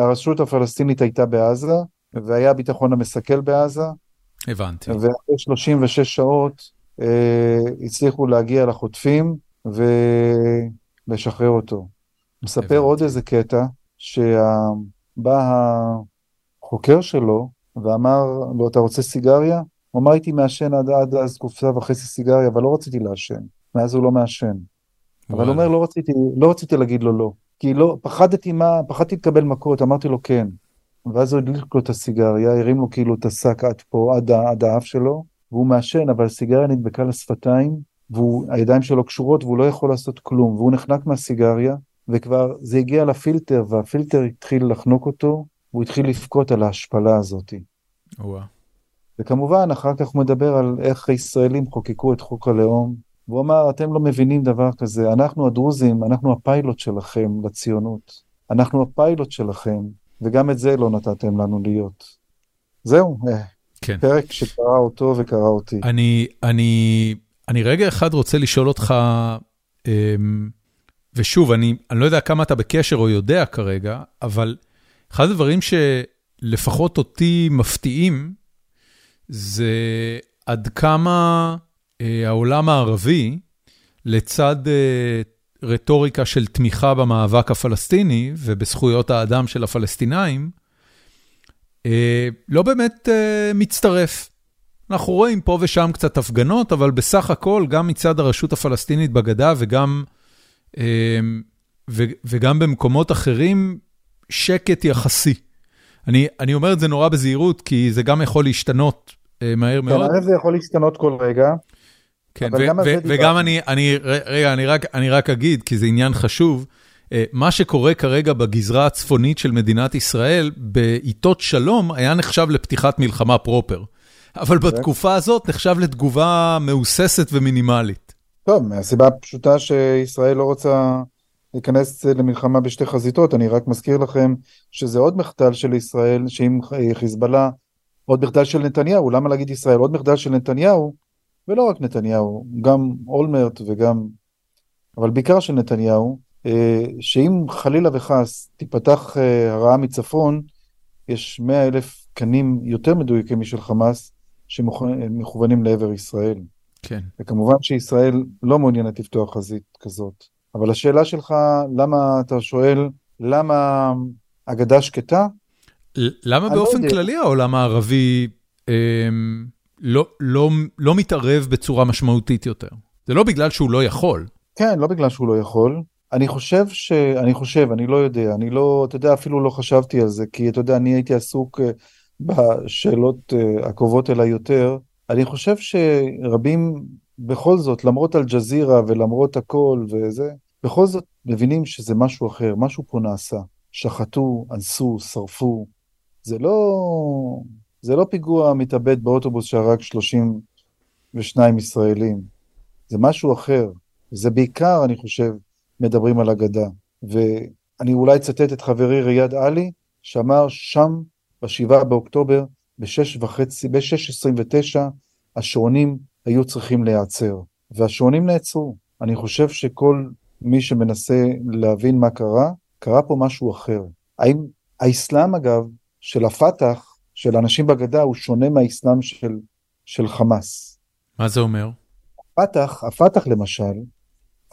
הרשות הפלסטינית הייתה בעזה, והיה ביטחון המסכל בעזה. הבנתי. ואחרי 36 שעות אה, הצליחו להגיע לחוטפים ולשחרר אותו. מספר עוד איזה קטע, שבא החוקר שלו ואמר לו, אתה רוצה סיגריה? הוא אמר, הייתי מעשן עד, עד אז קופסה וחצי סיגריה, אבל לא רציתי לעשן. מאז הוא לא מעשן. אבל הוא אומר, לא רציתי, לא רציתי להגיד לו לא. כי לא, פחדתי מה, פחדתי לקבל מכות, אמרתי לו כן. ואז הוא הדליק לו את הסיגריה, הרים לו כאילו את השק עד פה, עד, עד האף שלו, והוא מעשן, אבל הסיגריה נדבקה לשפתיים, והידיים שלו קשורות והוא לא יכול לעשות כלום, והוא נחנק מהסיגריה, וכבר זה הגיע לפילטר, והפילטר התחיל לחנוק אותו, והוא התחיל לבכות על ההשפלה הזאת. וואו. וכמובן, אחר כך הוא מדבר על איך הישראלים חוקקו את חוק הלאום, והוא אמר, אתם לא מבינים דבר כזה, אנחנו הדרוזים, אנחנו הפיילוט שלכם לציונות. אנחנו הפיילוט שלכם, וגם את זה לא נתתם לנו להיות. זהו, אה, כן. פרק שקרא אותו וקרא אותי. אני, אני, אני רגע אחד רוצה לשאול אותך, אמ, ושוב, אני, אני לא יודע כמה אתה בקשר או יודע כרגע, אבל אחד הדברים שלפחות אותי מפתיעים, זה עד כמה אה, העולם הערבי, לצד אה, רטוריקה של תמיכה במאבק הפלסטיני ובזכויות האדם של הפלסטינאים, אה, לא באמת מצטרף. אנחנו רואים פה ושם קצת הפגנות, אבל בסך הכל, גם מצד הרשות הפלסטינית בגדה וגם וגם במקומות אחרים, שקט יחסי. אני, אני אומר את זה נורא בזהירות, כי זה גם יכול להשתנות אה, מהר כן, מאוד. כן, זה יכול להשתנות כל רגע. כן, וגם אני, אני, רגע, אני רק, אני רק אגיד, כי זה עניין חשוב, אה, מה שקורה כרגע בגזרה הצפונית של מדינת ישראל, בעיתות שלום, היה נחשב לפתיחת מלחמה פרופר. אבל בתקופה הזאת נחשב לתגובה מהוססת ומינימלית. טוב, מהסיבה הפשוטה שישראל לא רוצה להיכנס למלחמה בשתי חזיתות, אני רק מזכיר לכם שזה עוד מחדל של ישראל, שאם חיזבאללה, עוד מחדל של נתניהו, למה להגיד ישראל? עוד מחדל של נתניהו, ולא רק נתניהו, גם אולמרט וגם, אבל בעיקר של נתניהו, אה, שאם חלילה וחס תיפתח אה, הרעה מצפון, יש מאה אלף קנים יותר מדויקים משל חמאס, שמכוונים לעבר ישראל. כן. וכמובן שישראל לא מעוניינת לפתוח חזית כזאת. אבל השאלה שלך, למה אתה שואל, למה אגדה שקטה? למה לא באופן כללי העולם הערבי אה, לא, לא, לא מתערב בצורה משמעותית יותר? זה לא בגלל שהוא לא יכול. כן, לא בגלל שהוא לא יכול. אני חושב ש... אני חושב, אני לא יודע, אני לא, אתה יודע, אפילו לא חשבתי על זה, כי אתה יודע, אני הייתי עסוק אה, בשאלות אה, הקרובות אליי יותר. אני חושב שרבים, בכל זאת, למרות אל-ג'זירה ולמרות הכל וזה, בכל זאת מבינים שזה משהו אחר, משהו פה נעשה. שחטו, אנסו, שרפו. זה לא, זה לא פיגוע מתאבד באוטובוס שהרג 32 ישראלים. זה משהו אחר. זה בעיקר, אני חושב, מדברים על אגדה. ואני אולי אצטט את חברי ריאד עלי, שאמר שם, ב-7 באוקטובר, ב-6 וחצי, ב-6.29, השעונים היו צריכים להיעצר. והשעונים נעצרו. אני חושב שכל מי שמנסה להבין מה קרה, קרה פה משהו אחר. האם האסלאם אגב, של הפת"ח, של אנשים בגדה, הוא שונה מהאסלאם של, של חמאס. מה זה אומר? הפת"ח, הפת"ח למשל,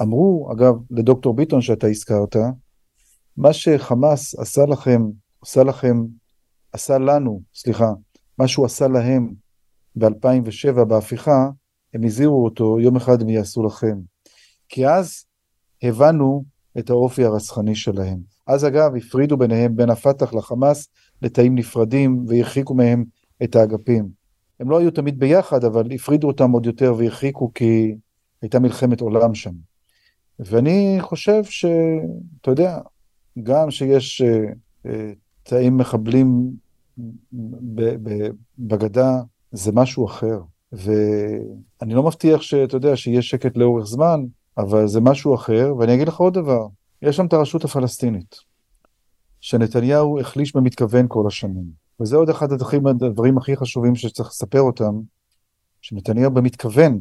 אמרו, אגב, לדוקטור ביטון שאתה הזכרת, מה שחמאס עשה לכם, עשה לכם, עשה לנו, סליחה, מה שהוא עשה להם ב-2007 בהפיכה, הם הזהירו אותו, יום אחד הם יעשו לכם. כי אז הבנו את האופי הרצחני שלהם. אז אגב, הפרידו ביניהם, בין הפת"ח לחמאס, לתאים נפרדים, והרחיקו מהם את האגפים. הם לא היו תמיד ביחד, אבל הפרידו אותם עוד יותר והרחיקו כי הייתה מלחמת עולם שם. ואני חושב שאתה יודע, גם שיש uh, uh, תאים מחבלים בגדה, זה משהו אחר. ואני לא מבטיח שאתה יודע, שיהיה שקט לאורך זמן, אבל זה משהו אחר, ואני אגיד לך עוד דבר, יש שם את הרשות הפלסטינית, שנתניהו החליש במתכוון כל השנים, וזה עוד אחד הדברים, הדברים הכי חשובים שצריך לספר אותם, שנתניהו במתכוון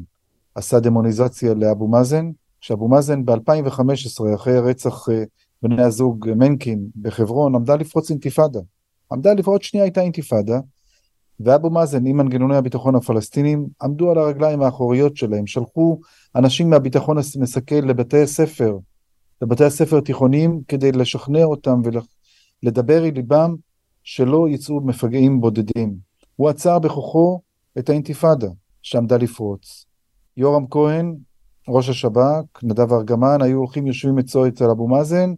עשה דמוניזציה לאבו מאזן, שאבו מאזן ב-2015, אחרי רצח אה, בני הזוג מנקין בחברון, עמדה לפרוץ אינתיפאדה. עמדה לפרוץ שנייה הייתה אינתיפאדה, ואבו מאזן עם מנגנוני הביטחון הפלסטינים עמדו על הרגליים האחוריות שלהם, שלחו אנשים מהביטחון המסכל לבתי הספר, לבתי הספר התיכוניים, כדי לשכנע אותם ולדבר אל ליבם שלא יצאו מפגעים בודדים. הוא עצר בכוחו את האינתיפאדה שעמדה לפרוץ. יורם כהן, ראש השב"כ, נדב ארגמן, היו הולכים יושבים אצלו אצל אבו מאזן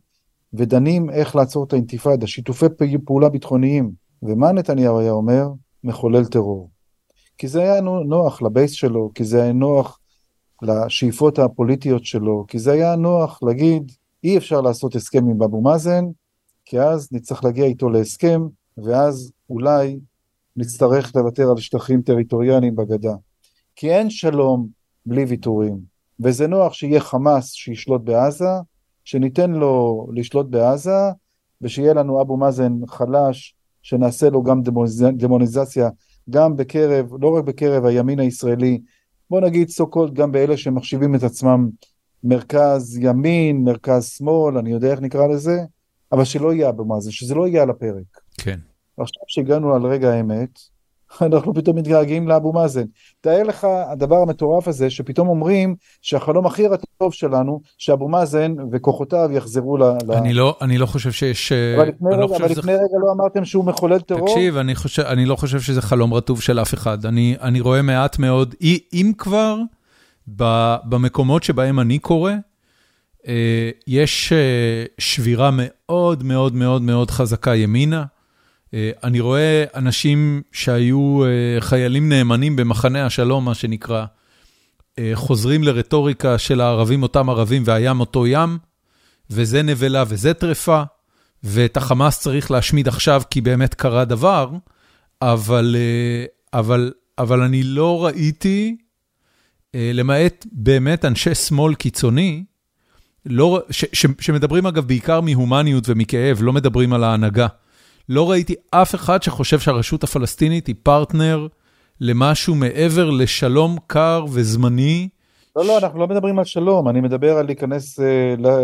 ודנים איך לעצור את האינתיפאדה, שיתופי פעולה ביטחוניים. ומה נתניהו היה אומר? מחולל טרור. כי זה היה נוח לבייס שלו, כי זה היה נוח לשאיפות הפוליטיות שלו, כי זה היה נוח להגיד, אי אפשר לעשות הסכם עם אבו מאזן, כי אז נצטרך להגיע איתו להסכם, ואז אולי נצטרך לוותר על שטחים טריטוריאליים בגדה. כי אין שלום בלי ויתורים, וזה נוח שיהיה חמאס שישלוט בעזה, שניתן לו לשלוט בעזה, ושיהיה לנו אבו מאזן חלש, שנעשה לו גם דמוניזציה, גם בקרב, לא רק בקרב הימין הישראלי, בוא נגיד סו קולד גם באלה שמחשיבים את עצמם מרכז ימין, מרכז שמאל, אני יודע איך נקרא לזה, אבל שלא יהיה אבו מאזן, שזה לא יהיה על הפרק. כן. עכשיו שהגענו על רגע האמת, אנחנו פתאום מתגעגעים לאבו מאזן. תאר לך הדבר המטורף הזה, שפתאום אומרים שהחלום הכי רטוב שלנו, שאבו מאזן וכוחותיו יחזרו ל... אני לא, אני לא חושב שיש... אה, אבל לפני, לא רגע, אבל לפני רגע לא אמרתם שהוא מחולל טרור? תקשיב, אני, חושב, אני לא חושב שזה חלום רטוב של אף אחד. אני, אני רואה מעט מאוד, אם כבר, במקומות שבהם אני קורא, יש שבירה מאוד מאוד מאוד מאוד חזקה ימינה. אני רואה אנשים שהיו חיילים נאמנים במחנה השלום, מה שנקרא, חוזרים לרטוריקה של הערבים אותם ערבים והים אותו ים, וזה נבלה וזה טרפה, ואת החמאס צריך להשמיד עכשיו כי באמת קרה דבר, אבל, אבל, אבל אני לא ראיתי, למעט באמת אנשי שמאל קיצוני, לא, ש, ש, שמדברים אגב בעיקר מהומניות ומכאב, לא מדברים על ההנהגה. לא ראיתי אף אחד שחושב שהרשות הפלסטינית היא פרטנר למשהו מעבר לשלום קר וזמני. לא, לא, אנחנו לא מדברים על שלום, אני מדבר על להיכנס,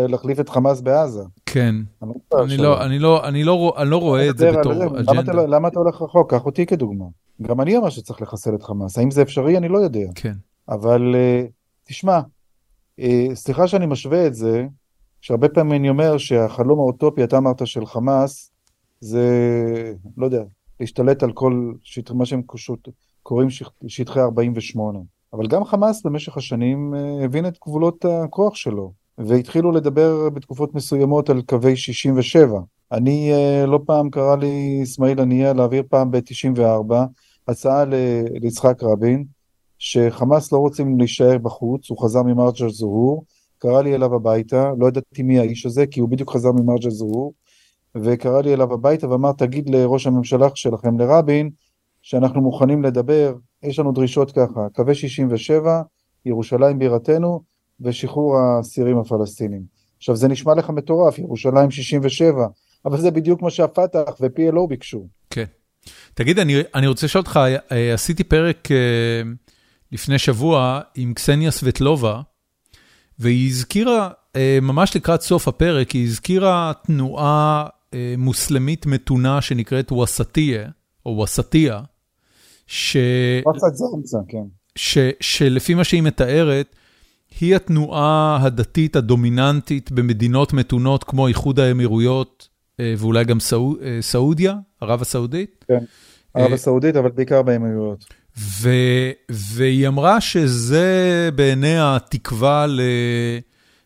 להחליף את חמאס בעזה. כן, אני לא, אני לא, אני לא, אני לא רואה את זה בתור אג'נדה. למה אתה הולך רחוק? קח אותי כדוגמה. גם אני אומר שצריך לחסל את חמאס, האם זה אפשרי? אני לא יודע. כן. אבל תשמע, סליחה שאני משווה את זה, שהרבה פעמים אני אומר שהחלום האוטופי, אתה אמרת, של חמאס, זה, לא יודע, להשתלט על כל, שטח, מה שהם קוראים שטחי 48. אבל גם חמאס במשך השנים הבין את גבולות הכוח שלו, והתחילו לדבר בתקופות מסוימות על קווי 67. אני, לא פעם קרא לי אסמאעיל הנייה להעביר פעם ב-94 הצעה ליצחק רבין, שחמאס לא רוצים להישאר בחוץ, הוא חזר ממרג' זוהור, קרא לי אליו הביתה, לא ידעתי מי האיש הזה, כי הוא בדיוק חזר ממרג' זוהור, וקרא לי אליו הביתה ואמר, תגיד לראש הממשלה שלכם, לרבין, שאנחנו מוכנים לדבר, יש לנו דרישות ככה, קווי 67, ירושלים בירתנו, ושחרור האסירים הפלסטינים. עכשיו, זה נשמע לך מטורף, ירושלים 67, אבל זה בדיוק מה שהפת"ח ו-PLO ביקשו. כן. תגיד, אני, אני רוצה לשאול אותך, עשיתי פרק לפני שבוע עם קסניה סבטלובה, והיא הזכירה, ממש לקראת סוף הפרק, היא הזכירה תנועה מוסלמית מתונה שנקראת ווסטיה, או ווסטיה, ש... כן. ש... שלפי מה שהיא מתארת, היא התנועה הדתית הדומיננטית במדינות מתונות כמו איחוד האמירויות ואולי גם סעוד... סעודיה, ערב הסעודית. כן, ערב הסעודית, אבל בעיקר באמירויות. ו... והיא אמרה שזה בעיניה התקווה ל...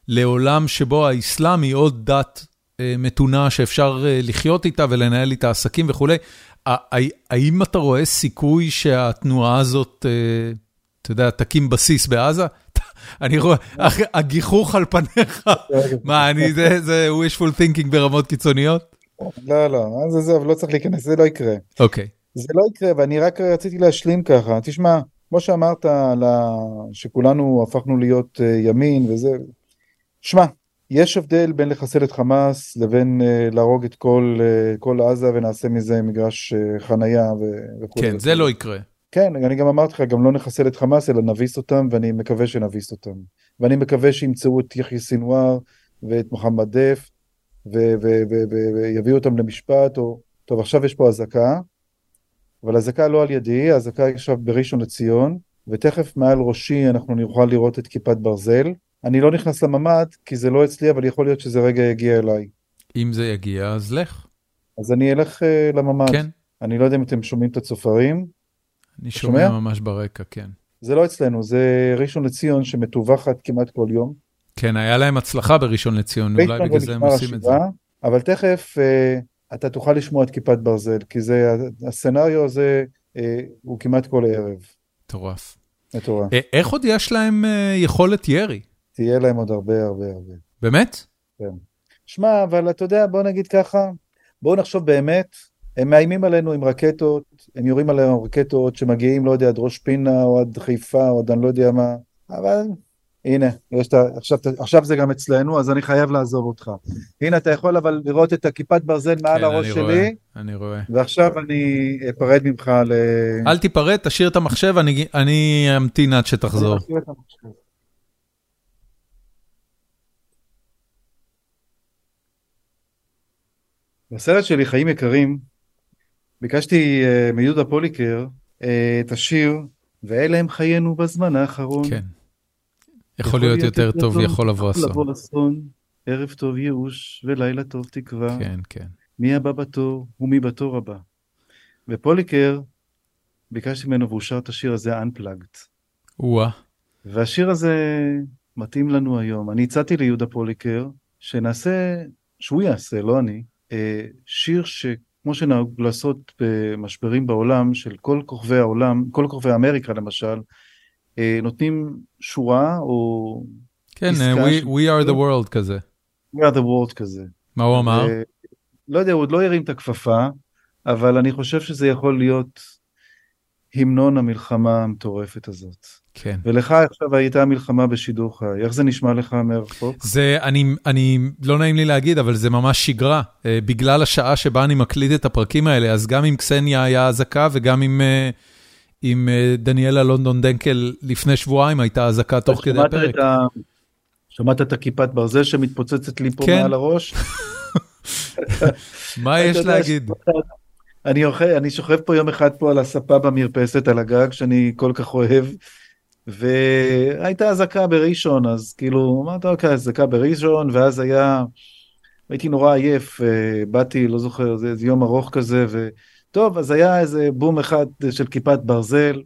לעולם שבו האסלאם היא עוד דת מתונה שאפשר לחיות איתה ולנהל איתה עסקים וכולי. האם אתה רואה סיכוי שהתנועה הזאת, אתה יודע, תקים בסיס בעזה? אני רואה, הגיחוך על פניך, מה, אני, זה wishful thinking ברמות קיצוניות? לא, לא, זה זה, אבל לא צריך להיכנס, זה לא יקרה. אוקיי. זה לא יקרה, ואני רק רציתי להשלים ככה. תשמע, כמו שאמרת, שכולנו הפכנו להיות ימין וזה, שמע, יש הבדל בין לחסל את חמאס לבין uh, להרוג את כל, uh, כל עזה ונעשה מזה מגרש uh, חנייה וכו'. כן, זה לא יקרה. כן, אני גם אמרתי לך, גם לא נחסל את חמאס, אלא נביס אותם, ואני מקווה שנביס אותם. ואני מקווה שימצאו את יחיא סינואר ואת מוחמד דף, ויביאו אותם למשפט, או... טוב, עכשיו יש פה אזעקה, אבל אזעקה לא על ידי, האזעקה עכשיו בראשון לציון, ותכף מעל ראשי אנחנו נוכל לראות את כיפת ברזל. אני לא נכנס לממ"ד, כי זה לא אצלי, אבל יכול להיות שזה רגע יגיע אליי. אם זה יגיע, אז לך. אז אני אלך uh, לממ"ד. כן. אני לא יודע אם אתם שומעים את הצופרים. אני שומע, שומע ממש ברקע, כן. זה לא אצלנו, זה ראשון לציון שמטווחת כמעט כל יום. כן, היה להם הצלחה בראשון לציון, אולי בגלל זה הם עושים את זה. אבל תכף uh, אתה תוכל לשמוע את כיפת ברזל, כי זה, הסצנריו הזה uh, הוא כמעט כל ערב. מטורף. מטורף. איך עוד יש להם uh, יכולת ירי? תהיה להם עוד הרבה הרבה הרבה. באמת? כן. שמע, אבל אתה יודע, בוא נגיד ככה, בואו נחשוב באמת, הם מאיימים עלינו עם רקטות, הם יורים עלינו רקטות שמגיעים, לא יודע, עד ראש פינה או עד חיפה או עד אני לא יודע מה, אבל הנה, יש את, עכשיו, עכשיו זה גם אצלנו, אז אני חייב לעזוב אותך. הנה, אתה יכול אבל לראות את הכיפת ברזל מעל כן, הראש אני שלי. רואה, אני רואה. ועכשיו אני אפרד ממך ל... אל תיפרד, תשאיר את המחשב, אני, אני אמתין עד שתחזור. אני. בסרט שלי, חיים יקרים, ביקשתי uh, מיהודה פוליקר uh, את השיר, ואלה הם חיינו בזמן האחרון. כן. יכול להיות יותר טוב, יכול לבוא אסון. לבוא אסון, ערב טוב ייאוש ולילה טוב תקווה. כן, כן. מי הבא בתור ומי בתור הבא. ופוליקר, ביקשתי ממנו והוא שר את השיר הזה Unplugged. וואה. והשיר הזה מתאים לנו היום. אני הצעתי ליהודה פוליקר שנעשה, שהוא יעשה, לא אני, אה, שיר שכמו שנהוג לעשות במשברים בעולם, של כל כוכבי העולם, כל כוכבי אמריקה למשל, נותנים שורה או... כן, uh, we, we are the world כזה. We are the world כזה. מה הוא אמר? לא יודע, הוא עוד לא הרים את הכפפה, אבל אני חושב שזה יכול להיות המנון המלחמה המטורפת הזאת. כן. ולך עכשיו הייתה מלחמה בשידור חי, איך זה נשמע לך מרחוק? זה, אני, אני, לא נעים לי להגיד, אבל זה ממש שגרה. בגלל השעה שבה אני מקליט את הפרקים האלה, אז גם עם קסניה היה אזעקה וגם עם... Uh, עם דניאלה לונדון דנקל לפני שבועיים הייתה אזעקה תוך כדי הפרק. ה... שמעת את הכיפת ברזל שמתפוצצת לי פה כן. מעל הראש? מה יש להגיד? אני, אוכל, אני שוכב פה יום אחד פה על הספה במרפסת על הגג שאני כל כך אוהב והייתה אזעקה בראשון אז כאילו אמרת אוקיי אזעקה בראשון ואז היה הייתי נורא עייף אה, באתי לא זוכר זה, זה יום ארוך כזה וטוב אז היה איזה בום אחד של כיפת ברזל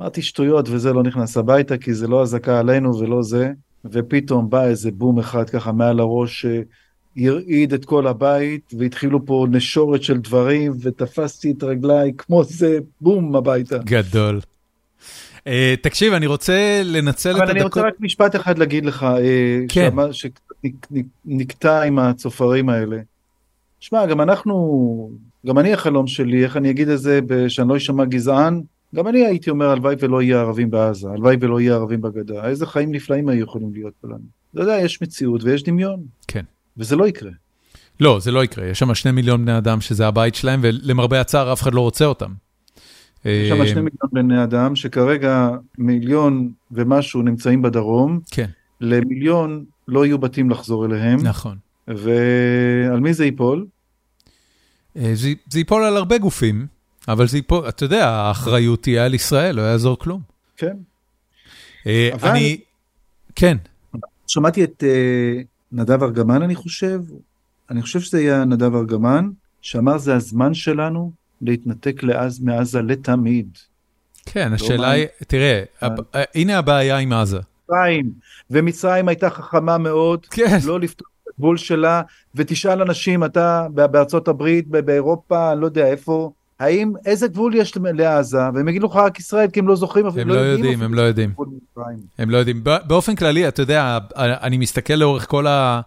אמרתי שטויות וזה לא נכנס הביתה כי זה לא אזעקה עלינו ולא זה ופתאום בא איזה בום אחד ככה מעל הראש שהרעיד את כל הבית והתחילו פה נשורת של דברים ותפסתי את רגליי כמו זה בום הביתה. גדול. Uh, תקשיב, אני רוצה לנצל את הדקות... אבל אני רוצה רק משפט אחד להגיד לך, uh, כן. שנקטע עם הצופרים האלה. שמע, גם אנחנו, גם אני החלום שלי, איך אני אגיד את זה, שאני לא אשמע גזען, גם אני הייתי אומר, הלוואי ולא יהיה ערבים בעזה, הלוואי ולא יהיה ערבים בגדה, איזה חיים נפלאים היו יכולים להיות פה לנו. אתה יודע, יש מציאות ויש דמיון. כן. וזה לא יקרה. לא, זה לא יקרה, יש שם שני מיליון בני אדם שזה הבית שלהם, ולמרבה הצער אף אחד לא רוצה אותם. יש שם שני מיליון בני אדם שכרגע מיליון ומשהו נמצאים בדרום, כן. למיליון לא יהיו בתים לחזור אליהם. נכון. ועל מי זה ייפול? אה, זה, זה ייפול על הרבה גופים. אבל זה פה, אתה יודע, האחריות תהיה על ישראל, לא יעזור כלום. כן. אה, אני, כן. שמעתי את אה, נדב ארגמן, אני חושב, אני חושב שזה היה נדב ארגמן, שאמר זה הזמן שלנו להתנתק מעזה לתמיד. כן, לא השאלה היא, תראה, אה. הנה הבעיה עם עזה. מצרים, ומצרים הייתה חכמה מאוד, כן. לא לפתור הגבול שלה, ותשאל אנשים, אתה בארצות הברית, באירופה, אני לא יודע איפה, האם, איזה גבול יש לעזה, והם יגידו לך רק ישראל, כי הם לא זוכרים, הם לא יודעים, הם לא יודעים. הם לא יודעים. באופן כללי, אתה יודע, אני מסתכל לאורך כל ה...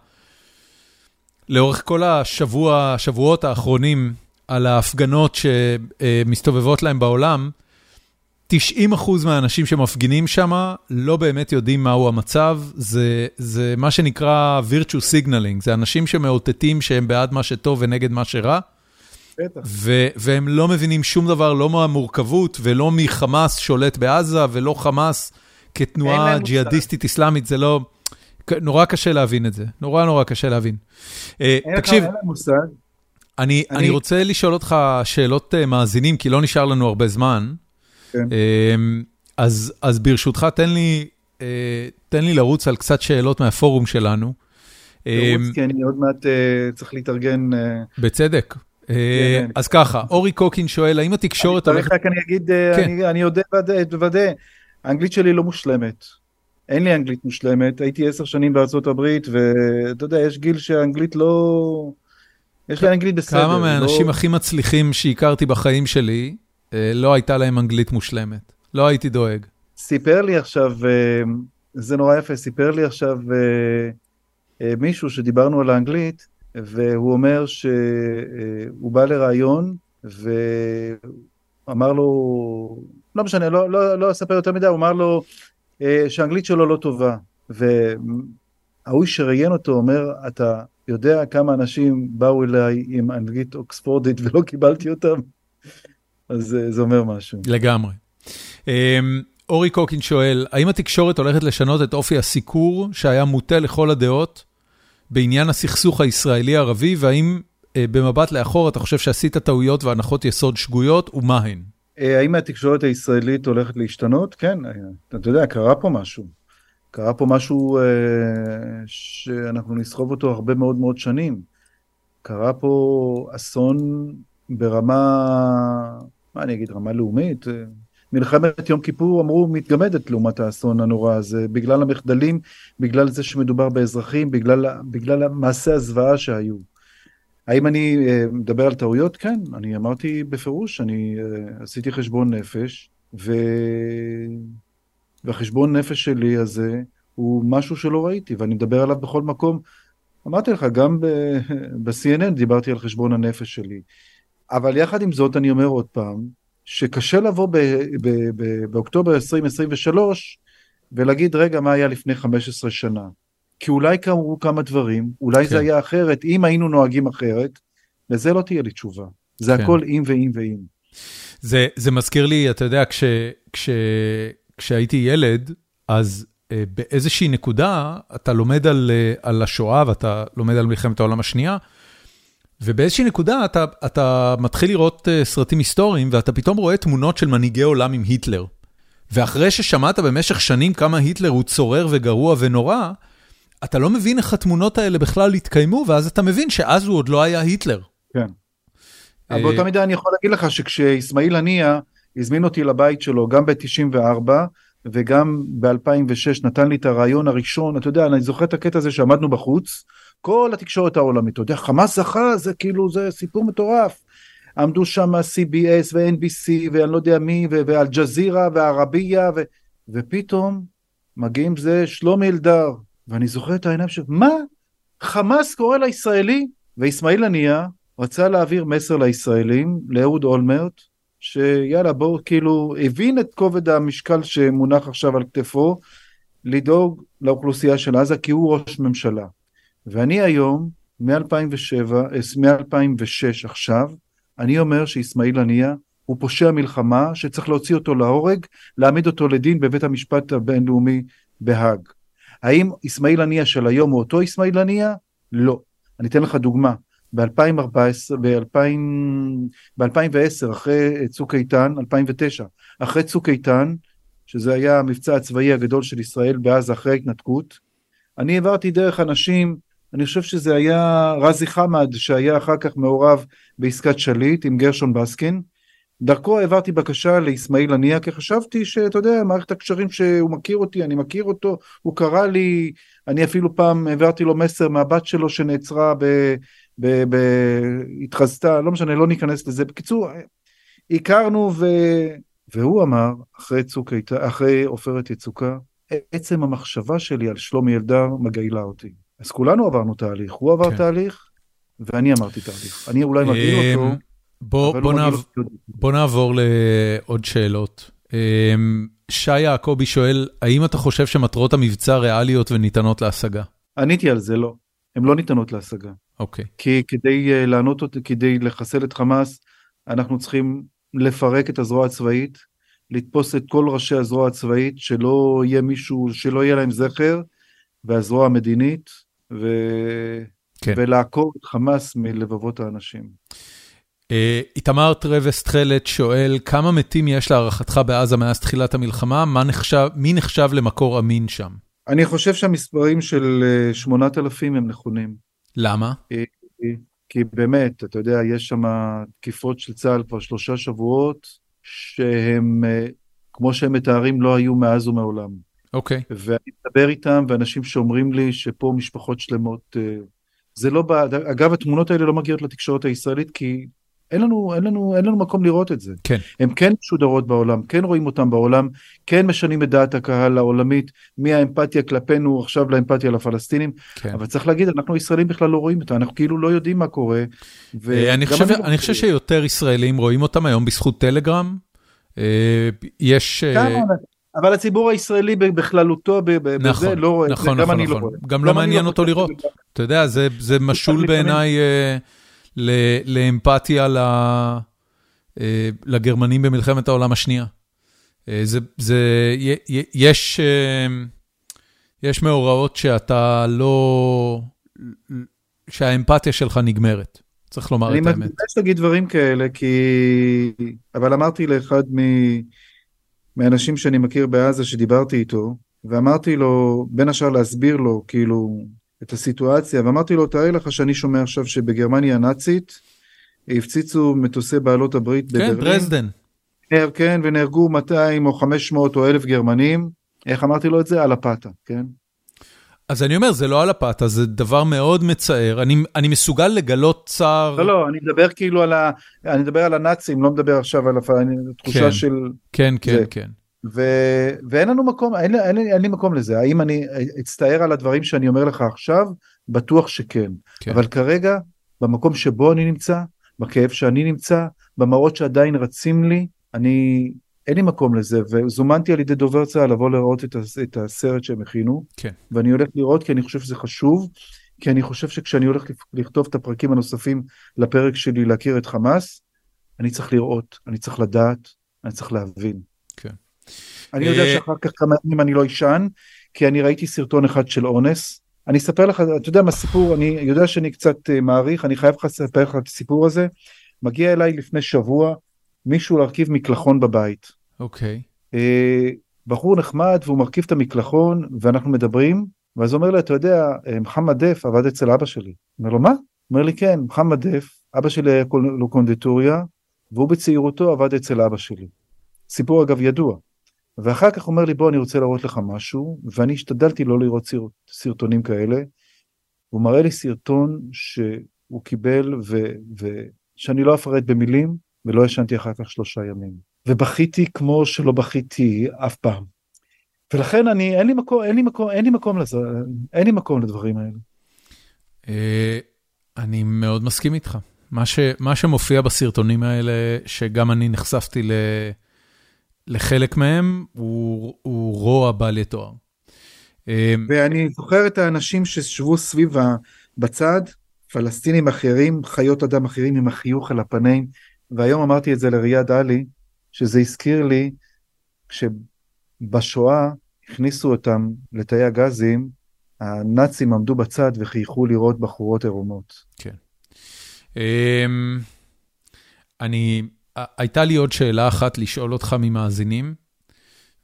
לאורך כל השבוע, השבועות האחרונים, על ההפגנות שמסתובבות להם בעולם, 90% מהאנשים שמפגינים שם לא באמת יודעים מהו המצב, זה, זה מה שנקרא virtue signaling, זה אנשים שמאותתים שהם בעד מה שטוב ונגד מה שרע, והם לא מבינים שום דבר, לא מהמורכבות ולא מחמאס שולט בעזה ולא חמאס כתנועה ג'יהאדיסטית אסלאמית, זה לא... נורא קשה להבין את זה, נורא נורא קשה להבין. אה, תקשיב, אני, אני... אני רוצה לשאול אותך שאלות uh, מאזינים, כי לא נשאר לנו הרבה זמן. כן. Uh, אז, אז ברשותך, תן לי, uh, תן לי לרוץ על קצת שאלות מהפורום שלנו. לרוץ, כי אני עוד מעט uh, צריך להתארגן. Uh... בצדק. אה, כן, כן. אז ככה, אורי קוקין שואל, האם התקשורת הולכת... רק אני אגיד, אה, כן. אני יודע לוודא, האנגלית שלי לא מושלמת. אין לי אנגלית מושלמת, הייתי עשר שנים בארצות הברית, ואתה יודע, יש גיל שהאנגלית לא... יש לי אנגלית בסדר. כמה מהאנשים לא- הכי מצליחים שהכרתי בחיים שלי, אה, לא הייתה להם אנגלית מושלמת. לא הייתי דואג. סיפר לי עכשיו, זה נורא יפה, סיפר לי עכשיו מישהו שדיברנו על האנגלית, והוא אומר שהוא בא לראיון ואמר לו, לא משנה, לא, לא, לא אספר יותר מדי, הוא אמר לו אה, שהאנגלית שלו לא טובה. וההוא שראיין אותו אומר, אתה יודע כמה אנשים באו אליי עם אנגלית אוקספורדית ולא קיבלתי אותם? אז אה, זה אומר משהו. לגמרי. אמ, אורי קוקין שואל, האם התקשורת הולכת לשנות את אופי הסיקור שהיה מוטה לכל הדעות בעניין הסכסוך הישראלי-ערבי, והאם אה, במבט לאחור אתה חושב שעשית טעויות והנחות יסוד שגויות, ומה הן? אה, האם התקשורת הישראלית הולכת להשתנות? כן, אתה יודע, קרה פה משהו. קרה פה משהו אה, שאנחנו נסחוב אותו הרבה מאוד מאוד שנים. קרה פה אסון ברמה, מה אני אגיד, רמה לאומית? מלחמת יום כיפור אמרו מתגמדת לעומת האסון הנורא הזה, בגלל המחדלים, בגלל זה שמדובר באזרחים, בגלל, בגלל מעשי הזוועה שהיו. האם אני uh, מדבר על טעויות? כן, אני אמרתי בפירוש, אני uh, עשיתי חשבון נפש, ו... והחשבון נפש שלי הזה הוא משהו שלא ראיתי, ואני מדבר עליו בכל מקום. אמרתי לך, גם ב-CNN דיברתי על חשבון הנפש שלי. אבל יחד עם זאת אני אומר עוד פעם, שקשה לבוא באוקטובר 2023 ולהגיד רגע מה היה לפני 15 שנה. כי אולי קרו כמה דברים, אולי כן. זה היה אחרת, אם היינו נוהגים אחרת, לזה לא תהיה לי תשובה. זה כן. הכל אם ואם ואם. זה, זה מזכיר לי, אתה יודע, כש, כש, כשהייתי ילד, אז אה, באיזושהי נקודה אתה לומד על, אה, על השואה ואתה לומד על מלחמת העולם השנייה, ובאיזושהי נקודה אתה, אתה מתחיל לראות uh, סרטים היסטוריים, ואתה פתאום רואה תמונות של מנהיגי עולם עם היטלר. ואחרי ששמעת במשך שנים כמה היטלר הוא צורר וגרוע ונורא, אתה לא מבין איך התמונות האלה בכלל התקיימו, ואז אתה מבין שאז הוא עוד לא היה היטלר. כן. אבל באותה מידה אני יכול להגיד לך שכשאסמאעיל הנייה הזמין אותי לבית שלו, גם ב-94 וגם ב-2006, נתן לי את הרעיון הראשון, אתה יודע, אני זוכר את הקטע הזה שעמדנו בחוץ, כל התקשורת העולמית, אתה יודע, חמאס זכה, זה כאילו, זה סיפור מטורף. עמדו שם CBS ו-NBC ואני לא יודע מי, ואל-ג'זירה וערבייה, ו... ופתאום מגיעים זה שלומי אלדר, ואני זוכר את העיניים של, מה? חמאס קורא לישראלי? ואיסמעיל הנייה רצה להעביר מסר לישראלים, לאהוד אולמרט, שיאללה בואו כאילו הבין את כובד המשקל שמונח עכשיו על כתפו, לדאוג לאוכלוסייה של עזה כי הוא ראש ממשלה. ואני היום, מ-2007, מ-2006 עכשיו, אני אומר שאיסמעיל הנייה הוא פושע מלחמה שצריך להוציא אותו להורג, להעמיד אותו לדין בבית המשפט הבינלאומי בהאג. האם איסמעיל הנייה של היום הוא אותו איסמעיל הנייה? לא. אני אתן לך דוגמה. ב-2014, ב-2010, אחרי צוק איתן, 2009, אחרי צוק איתן, שזה היה המבצע הצבאי הגדול של ישראל בעזה אחרי ההתנתקות, אני העברתי דרך אנשים אני חושב שזה היה רזי חמד שהיה אחר כך מעורב בעסקת שליט עם גרשון בסקין. דרכו העברתי בקשה לאסמאעיל הנייה כי חשבתי שאתה יודע מערכת הקשרים שהוא מכיר אותי אני מכיר אותו הוא קרא לי אני אפילו פעם העברתי לו מסר מהבת שלו שנעצרה ב... ב, ב התחזתה לא משנה לא ניכנס לזה בקיצור הכרנו ו... והוא אמר אחרי צוק אחרי עופרת יצוקה עצם המחשבה שלי על שלומי אלדר מגעילה אותי אז כולנו עברנו תהליך, הוא עבר כן. תהליך, ואני אמרתי תהליך. אני אולי מגעיל אמ, אותו, בוא, בוא, לא נעב... בוא נעבור לעוד שאלות. אמ, שי יעקבי שואל, האם אתה חושב שמטרות המבצע ריאליות וניתנות להשגה? עניתי על זה, לא. הן לא ניתנות להשגה. אוקיי. כי כדי אה, לענות אותי, כדי לחסל את חמאס, אנחנו צריכים לפרק את הזרוע הצבאית, לתפוס את כל ראשי הזרוע הצבאית, שלא יהיה מישהו, שלא יהיה להם זכר, והזרוע המדינית, ו... כן. ולעקור את חמאס מלבבות האנשים. אה, איתמר טרווס תכלת שואל, כמה מתים יש להערכתך בעזה מאז תחילת המלחמה? מה נחשב, מי נחשב למקור אמין שם? אני חושב שהמספרים של 8,000 אה, הם נכונים. למה? אה, כי באמת, אתה יודע, יש שם תקיפות של צה"ל כבר שלושה שבועות, שהם, כמו שהם מתארים, לא היו מאז ומעולם. אוקיי. Okay. ואני מדבר איתם, ואנשים שאומרים לי שפה משפחות שלמות, אה, זה לא, בא, אגב, התמונות האלה לא מגיעות לתקשורת הישראלית, כי אין לנו, אין לנו, אין לנו מקום לראות את זה. כן. הן כן משודרות בעולם, כן רואים אותן בעולם, כן משנים את דעת הקהל העולמית, מהאמפתיה כלפינו עכשיו לאמפתיה לפלסטינים, כן. אבל צריך להגיד, אנחנו ישראלים בכלל לא רואים אותה, אנחנו כאילו לא יודעים מה קורה. אה, אני חושב, אני חושב שיותר ישראלים רואים אותם היום בזכות טלגרם. אה, יש... אבל הציבור הישראלי בכללותו, בזה נכון, לא רואה, נכון, גם נכון. לא רואה. גם לא מעניין לא אותו לראות. אתה יודע, זה, זה משול בעיניי אה, לאמפתיה ל, אה, לגרמנים במלחמת העולם השנייה. אה, זה, זה, יש, יש מאורעות שאתה לא, שהאמפתיה שלך נגמרת. צריך לומר את האמת. אני מתבייש להגיד דברים כאלה, כי... אבל אמרתי לאחד מ... מאנשים שאני מכיר בעזה שדיברתי איתו, ואמרתי לו, בין השאר להסביר לו, כאילו, את הסיטואציה, ואמרתי לו, תאר לך שאני שומע עכשיו שבגרמניה הנאצית הפציצו מטוסי בעלות הברית כן, בברלין. כן, דרזדן. כן, ונהרגו 200 או 500 או 1,000 גרמנים, איך אמרתי לו את זה? על הפאטה, כן? אז אני אומר, זה לא על הפאטה, זה דבר מאוד מצער. אני, אני מסוגל לגלות צער... לא, לא, אני מדבר כאילו על ה... אני מדבר על הנאצים, לא מדבר עכשיו על התחושה כן, של... כן, כן, זה. כן. ו... ואין לנו מקום, אין, אין, אין לי מקום לזה. האם אני אצטער על הדברים שאני אומר לך עכשיו? בטוח שכן. כן. אבל כרגע, במקום שבו אני נמצא, בכאב שאני נמצא, במראות שעדיין רצים לי, אני, אין לי מקום לזה, וזומנתי על ידי דובר צה"ל לבוא לראות את, את הסרט שהם הכינו, כן. ואני הולך לראות כי אני חושב שזה חשוב, כי אני חושב שכשאני הולך לכ- לכתוב את הפרקים הנוספים לפרק שלי להכיר את חמאס, אני צריך לראות, אני צריך לדעת, אני צריך להבין. כן. אני יודע אה, שאחר כך כמה ימים אני לא אשן, כי אני ראיתי סרטון אחד של אונס. אני אספר לך, אתה יודע מה סיפור, אני יודע שאני קצת אה, מעריך, אני חייב לך לספר לך את הסיפור הזה. מגיע אליי לפני שבוע מישהו להרכיב מקלחון בבית. אוקיי. אה, בחור נחמד והוא מרכיב את המקלחון ואנחנו מדברים, ואז הוא אומר לי, אתה יודע, אה, מוחמד דף עבד אצל אבא שלי. אומר לו, מה? אומר לי, כן, מוחמד דף, אבא שלי היה לו קונדיטוריה, והוא בצעירותו עבד אצל אבא שלי. סיפור אגב ידוע. ואחר כך הוא אומר לי, בוא, אני רוצה להראות לך משהו, ואני השתדלתי לא לראות סרט, סרטונים כאלה. הוא מראה לי סרטון שהוא קיבל, ו- ושאני לא אפרט במילים, ולא ישנתי אחר כך שלושה ימים. ובכיתי כמו שלא בכיתי אף פעם. ולכן אני, אין לי מקום, אין לי מקום, אין לי מקום לזה, אין לי מקום לדברים האלה. אה, אני מאוד מסכים איתך. מה, ש, מה שמופיע בסרטונים האלה, שגם אני נחשפתי ל, לחלק מהם, הוא, הוא רוע בל יתואר. אה, ואני זוכר את האנשים שישבו סביב בצד, פלסטינים אחרים, חיות אדם אחרים עם החיוך על הפנים, והיום אמרתי את זה לריאד עלי, שזה הזכיר לי, כשבשואה הכניסו אותם לתאי הגזים, הנאצים עמדו בצד וחייכו לראות בחורות עירומות. כן. אה, אני, הייתה לי עוד שאלה אחת לשאול אותך ממאזינים,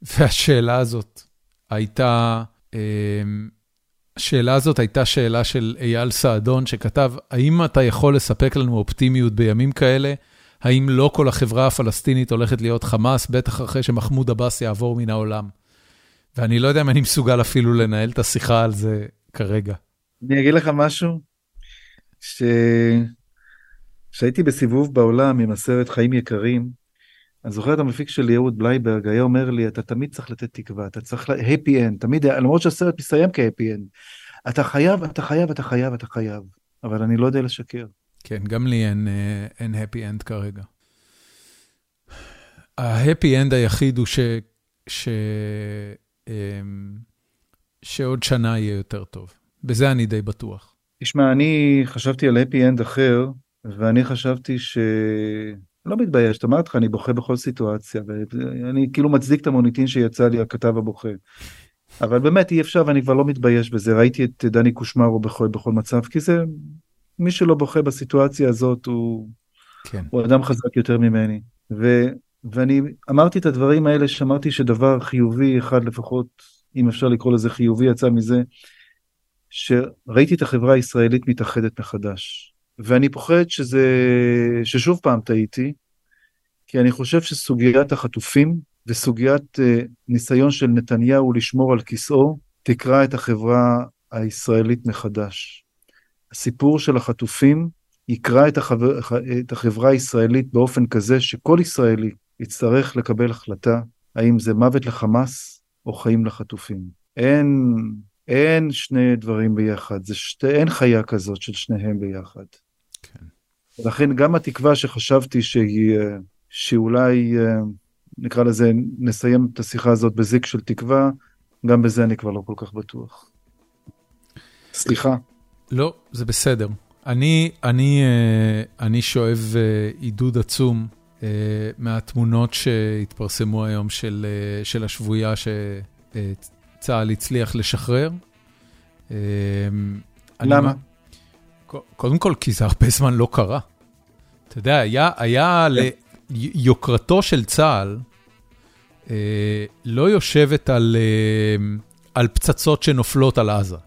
והשאלה הזאת הייתה, אה, השאלה הזאת הייתה שאלה של אייל סעדון, שכתב, האם אתה יכול לספק לנו אופטימיות בימים כאלה? האם לא כל החברה הפלסטינית הולכת להיות חמאס, בטח אחרי שמחמוד עבאס יעבור מן העולם? ואני לא יודע אם אני מסוגל אפילו לנהל את השיחה על זה כרגע. אני אגיד לך משהו, ש... בסיבוב בעולם עם הסרט חיים יקרים, אני זוכר את המפיק שלי אהוד בלייברג היה אומר לי אתה תמיד צריך לתת תקווה אתה צריך happy end תמיד למרות שהסרט מסתיים כ-happy end אתה חייב אתה חייב אתה חייב אתה חייב אבל אני לא יודע לשקר. כן, גם לי אין, אה, אין happy end כרגע. ה-happy end היחיד הוא ש, ש, אמ, שעוד שנה יהיה יותר טוב. בזה אני די בטוח. תשמע אני חשבתי על happy end אחר ואני חשבתי ש... לא מתבייש, אמרתי לך, אני בוכה בכל סיטואציה, ואני כאילו מצדיק את המוניטין שיצא לי, הכתב הבוכה. אבל באמת אי אפשר ואני כבר לא מתבייש בזה, ראיתי את דני קושמרו בכל, בכל מצב, כי זה, מי שלא בוכה בסיטואציה הזאת הוא, כן. הוא אדם חזק יותר ממני. ו, ואני אמרתי את הדברים האלה, שאמרתי שדבר חיובי אחד לפחות, אם אפשר לקרוא לזה חיובי, יצא מזה, שראיתי את החברה הישראלית מתאחדת מחדש. ואני פוחד שזה, ששוב פעם טעיתי, כי אני חושב שסוגיית החטופים וסוגיית uh, ניסיון של נתניהו לשמור על כיסאו, תקרא את החברה הישראלית מחדש. הסיפור של החטופים יקרא את, החבר, את החברה הישראלית באופן כזה שכל ישראלי יצטרך לקבל החלטה האם זה מוות לחמאס או חיים לחטופים. אין, אין שני דברים ביחד, זה שתי, אין חיה כזאת של שניהם ביחד. כן. לכן גם התקווה שחשבתי שהיא, שאולי נקרא לזה, נסיים את השיחה הזאת בזיק של תקווה, גם בזה אני כבר לא כל כך בטוח. סליחה. לא, זה בסדר. אני, אני, אני שואב עידוד עצום מהתמונות שהתפרסמו היום של, של השבויה שצה"ל הצליח לשחרר. למה? אני, קודם כל, כי זה הרבה זמן לא קרה. אתה יודע, היה, היה ליוקרתו של צה"ל, לא יושבת על, על פצצות שנופלות על עזה.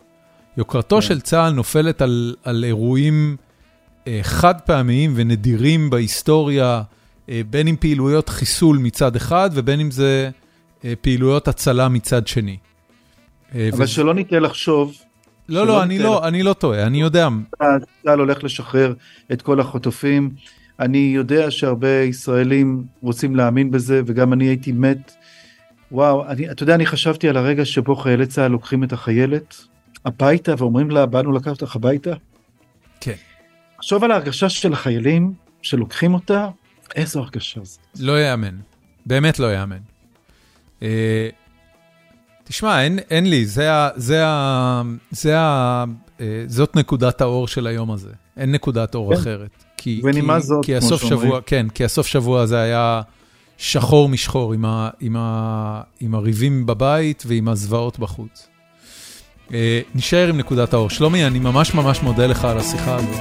יוקרתו של צה"ל נופלת על, על אירועים חד פעמיים ונדירים בהיסטוריה, בין אם פעילויות חיסול מצד אחד, ובין אם זה פעילויות הצלה מצד שני. אבל ו... שלא ניתן לחשוב... לא, לא, אני לא, אני לא טועה, אני יודע. צה"ל הולך לשחרר את כל החטופים. אני יודע שהרבה ישראלים רוצים להאמין בזה, וגם אני הייתי מת. וואו, אני, אתה יודע, אני חשבתי על הרגע שבו חיילי צה"ל לוקחים את החיילת הביתה ואומרים לה, באנו לקחת אותך הביתה. כן. תחשוב על ההרגשה של החיילים שלוקחים אותה, איזו הרגשה זאת. לא יאמן, באמת לא יאמן. אה, תשמע, אין, אין לי, זה ה, זה ה, זה ה, אה, זאת נקודת האור של היום הזה. אין נקודת אור כן. אחרת. כי, ונימה כי, זאת, כי הסוף שבוע, כן, כי הסוף שבוע הזה היה שחור משחור עם, ה, עם, ה, עם הריבים בבית ועם הזוועות בחוץ. אה, נשאר עם נקודת האור. שלומי, אני ממש ממש מודה לך על השיחה הזאת.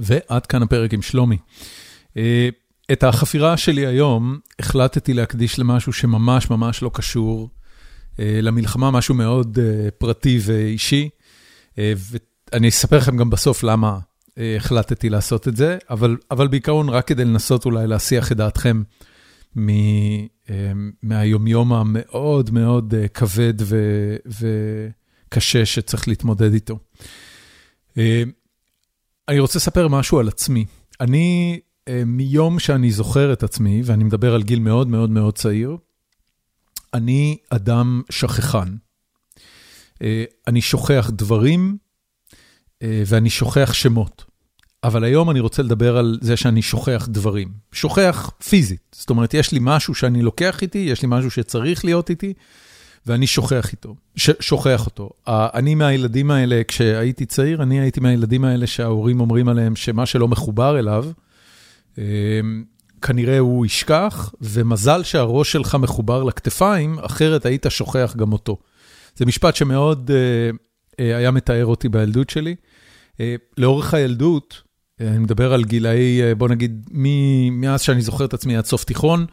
ועד כאן הפרק עם שלומי. אה, את החפירה שלי היום החלטתי להקדיש למשהו שממש ממש לא קשור אה, למלחמה, משהו מאוד פרטי ואישי, ואני אספר לכם גם בסוף למה החלטתי לעשות את זה, אבל, אבל בעיקרון רק כדי לנסות אולי להסיח את דעתכם מהיומיום המאוד מאוד כבד ו, וקשה שצריך להתמודד איתו. אני רוצה לספר משהו על עצמי. אני, מיום שאני זוכר את עצמי, ואני מדבר על גיל מאוד מאוד מאוד צעיר, אני אדם שכחן. אני שוכח דברים ואני שוכח שמות. אבל היום אני רוצה לדבר על זה שאני שוכח דברים. שוכח פיזית. זאת אומרת, יש לי משהו שאני לוקח איתי, יש לי משהו שצריך להיות איתי, ואני שוכח איתו, ש- שוכח אותו. אני מהילדים האלה, כשהייתי צעיר, אני הייתי מהילדים האלה שההורים אומרים עליהם שמה שלא מחובר אליו, אמ, כנראה הוא ישכח, ומזל שהראש שלך מחובר לכתפיים, אחרת היית שוכח גם אותו. זה משפט שמאוד uh, היה מתאר אותי בילדות שלי. Uh, לאורך הילדות, אני מדבר על גילאי, בוא נגיד, מאז שאני זוכר את עצמי עד סוף תיכון,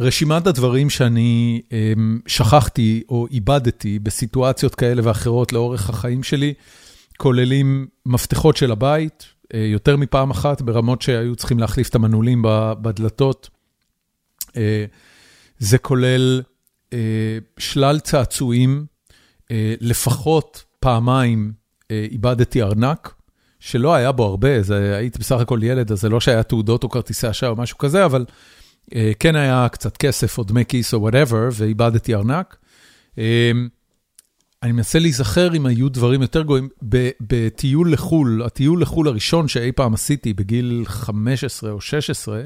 רשימת הדברים שאני אמ, שכחתי או איבדתי בסיטואציות כאלה ואחרות לאורך החיים שלי, כוללים מפתחות של הבית, אה, יותר מפעם אחת, ברמות שהיו צריכים להחליף את המנעולים בדלתות. אה, זה כולל אה, שלל צעצועים, לפחות פעמיים איבדתי ארנק. שלא היה בו הרבה, זה, הייתי בסך הכל ילד, אז זה לא שהיה תעודות או כרטיסי אשראי או משהו כזה, אבל אה, כן היה קצת כסף או דמי כיס או whatever, ואיבדתי ארנק. Uh, אני מנסה להיזכר אם היו דברים יותר גרועים. בטיול לחו"ל, הטיול לחו"ל הראשון שאי פעם עשיתי בגיל 15 או 16,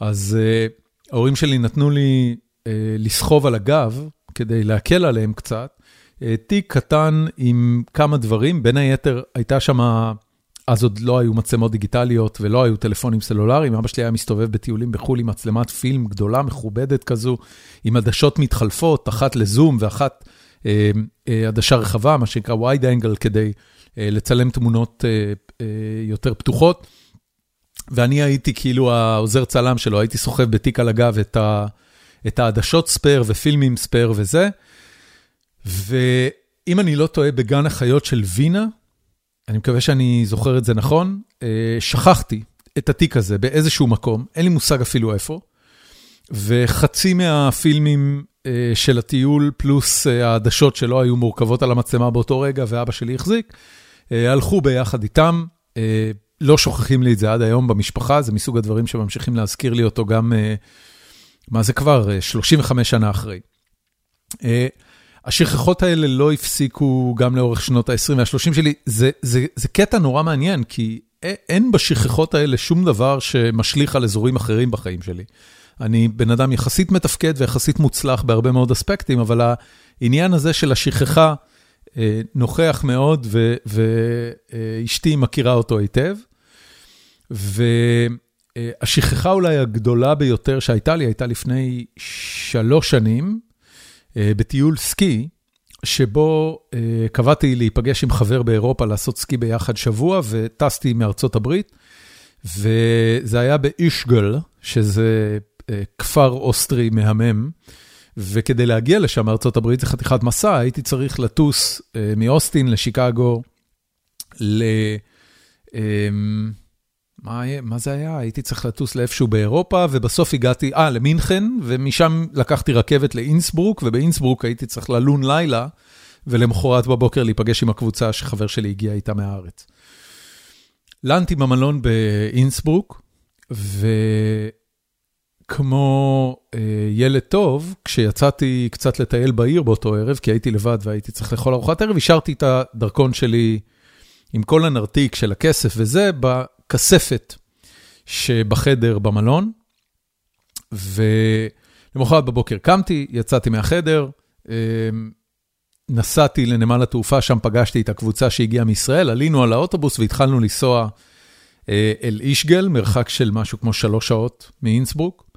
אז uh, ההורים שלי נתנו לי uh, לסחוב על הגב, כדי להקל עליהם קצת. אה, תיק קטן עם כמה דברים, בין היתר הייתה שם, אז עוד לא היו מצלמות דיגיטליות ולא היו טלפונים סלולריים, אבא שלי היה מסתובב בטיולים בחו"ל עם מצלמת פילם גדולה, מכובדת כזו, עם עדשות מתחלפות, אחת לזום ואחת אה, אה, עדשה רחבה, מה שנקרא wide angle, כדי לצלם תמונות יותר פתוחות. ואני הייתי כאילו העוזר צלם שלו, הייתי סוחב בתיק על הגב את העדשות spare ופילמים spare וזה. ואם אני לא טועה, בגן החיות של וינה, אני מקווה שאני זוכר את זה נכון, אה, שכחתי את התיק הזה באיזשהו מקום, אין לי מושג אפילו איפה, וחצי מהפילמים אה, של הטיול, פלוס אה, העדשות שלא היו מורכבות על המצלמה באותו רגע, ואבא שלי החזיק, הלכו ביחד איתם. לא שוכחים לי את זה עד היום במשפחה, זה מסוג הדברים שממשיכים להזכיר לי אותו גם, מה זה כבר, 35 שנה אחרי. השכחות האלה לא הפסיקו גם לאורך שנות ה-20 וה-30 שלי. זה, זה, זה קטע נורא מעניין, כי אין בשכחות האלה שום דבר שמשליך על אזורים אחרים בחיים שלי. אני בן אדם יחסית מתפקד ויחסית מוצלח בהרבה מאוד אספקטים, אבל העניין הזה של השכחה אה, נוכח מאוד, ואשתי מכירה אותו היטב. והשכחה אולי הגדולה ביותר שהייתה לי, הייתה לפני שלוש שנים. אה, בטיול סקי, שבו אה, קבעתי להיפגש עם חבר באירופה לעשות סקי ביחד שבוע, וטסתי מארצות הברית, וזה היה באישגל, שזה אה, כפר אוסטרי מהמם, וכדי להגיע לשם, ארה"ב, זה חתיכת מסע, הייתי צריך לטוס מאוסטין לשיקגו, ל... מה, מה זה היה? הייתי צריך לטוס לאיפשהו באירופה, ובסוף הגעתי, אה, למינכן, ומשם לקחתי רכבת לאינסברוק, ובאינסברוק הייתי צריך ללון לילה, ולמחרת בבוקר להיפגש עם הקבוצה שחבר שלי הגיע איתה מהארץ. לנתי במלון באינסברוק, וכמו אה, ילד טוב, כשיצאתי קצת לטייל בעיר באותו ערב, כי הייתי לבד והייתי צריך לאכול ארוחת ערב, השארתי את הדרכון שלי עם כל הנרתיק של הכסף וזה, בכספת שבחדר במלון, ולמחרת בבוקר קמתי, יצאתי מהחדר, אה, נסעתי לנמל התעופה, שם פגשתי את הקבוצה שהגיעה מישראל, עלינו על האוטובוס והתחלנו לנסוע אה, אל אישגל, מרחק של משהו כמו שלוש שעות מאינסברוק.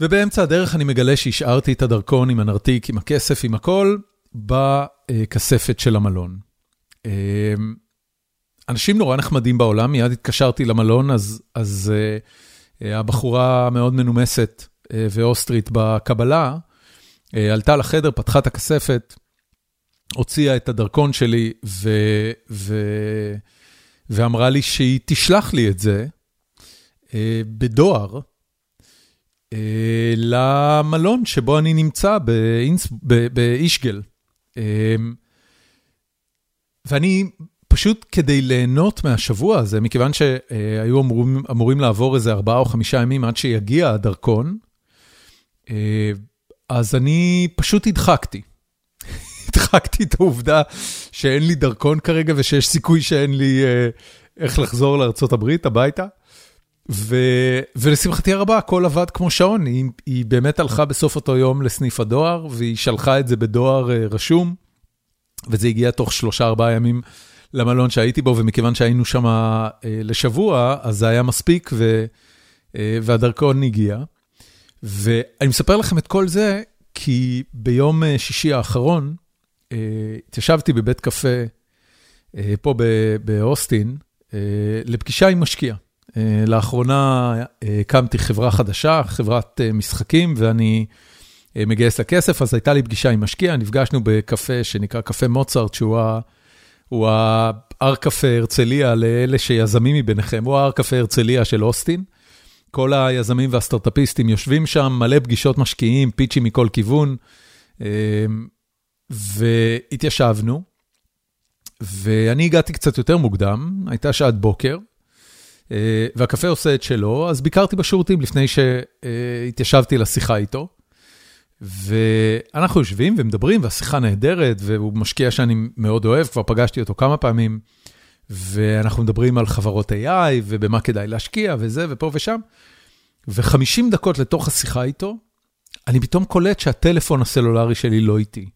ובאמצע הדרך אני מגלה שהשארתי את הדרכון עם הנרתיק, עם הכסף, עם הכל, בכספת של המלון. אנשים נורא נחמדים בעולם, מיד התקשרתי למלון, אז, אז uh, הבחורה המאוד מנומסת uh, ואוסטרית בקבלה, uh, עלתה לחדר, פתחה את הכספת, הוציאה את הדרכון שלי ו, ו, ואמרה לי שהיא תשלח לי את זה uh, בדואר uh, למלון שבו אני נמצא באינס, באישגל. Uh, ואני פשוט כדי ליהנות מהשבוע הזה, מכיוון שהיו אמורים, אמורים לעבור איזה ארבעה או חמישה ימים עד שיגיע הדרכון, אה, אז אני פשוט הדחקתי. הדחקתי את העובדה שאין לי דרכון כרגע ושיש סיכוי שאין לי אה, איך לחזור לארה"ב הביתה. ו... ולשמחתי הרבה, הכל עבד כמו שעון, היא, היא באמת הלכה בסוף אותו יום לסניף הדואר, והיא שלחה את זה בדואר אה, רשום, וזה הגיע תוך שלושה ארבעה ימים למלון שהייתי בו, ומכיוון שהיינו שם אה, לשבוע, אז זה היה מספיק, ו, אה, והדרכון הגיע. ואני מספר לכם את כל זה, כי ביום אה, שישי האחרון, אה, התיישבתי בבית קפה אה, פה באוסטין, אה, לפגישה עם משקיע. אה, לאחרונה אה, הקמתי חברה חדשה, חברת משחקים, ואני מגייס לה כסף, אז הייתה לי פגישה עם משקיע, נפגשנו בקפה שנקרא קפה מוצרט, שהוא. הוא ההר קפה הרצליה לאלה שיזמים מביניכם, הוא ההר קפה הרצליה של אוסטין. כל היזמים והסטארט-אפיסטים יושבים שם, מלא פגישות משקיעים, פיצ'ים מכל כיוון, אמ, והתיישבנו, ואני הגעתי קצת יותר מוקדם, הייתה שעת בוקר, אה, והקפה עושה את שלו, אז ביקרתי בשירותים לפני שהתיישבתי לשיחה איתו. ואנחנו יושבים ומדברים, והשיחה נהדרת, והוא משקיע שאני מאוד אוהב, כבר פגשתי אותו כמה פעמים, ואנחנו מדברים על חברות AI, ובמה כדאי להשקיע, וזה, ופה ושם. ו-50 דקות לתוך השיחה איתו, אני פתאום קולט שהטלפון הסלולרי שלי לא איתי.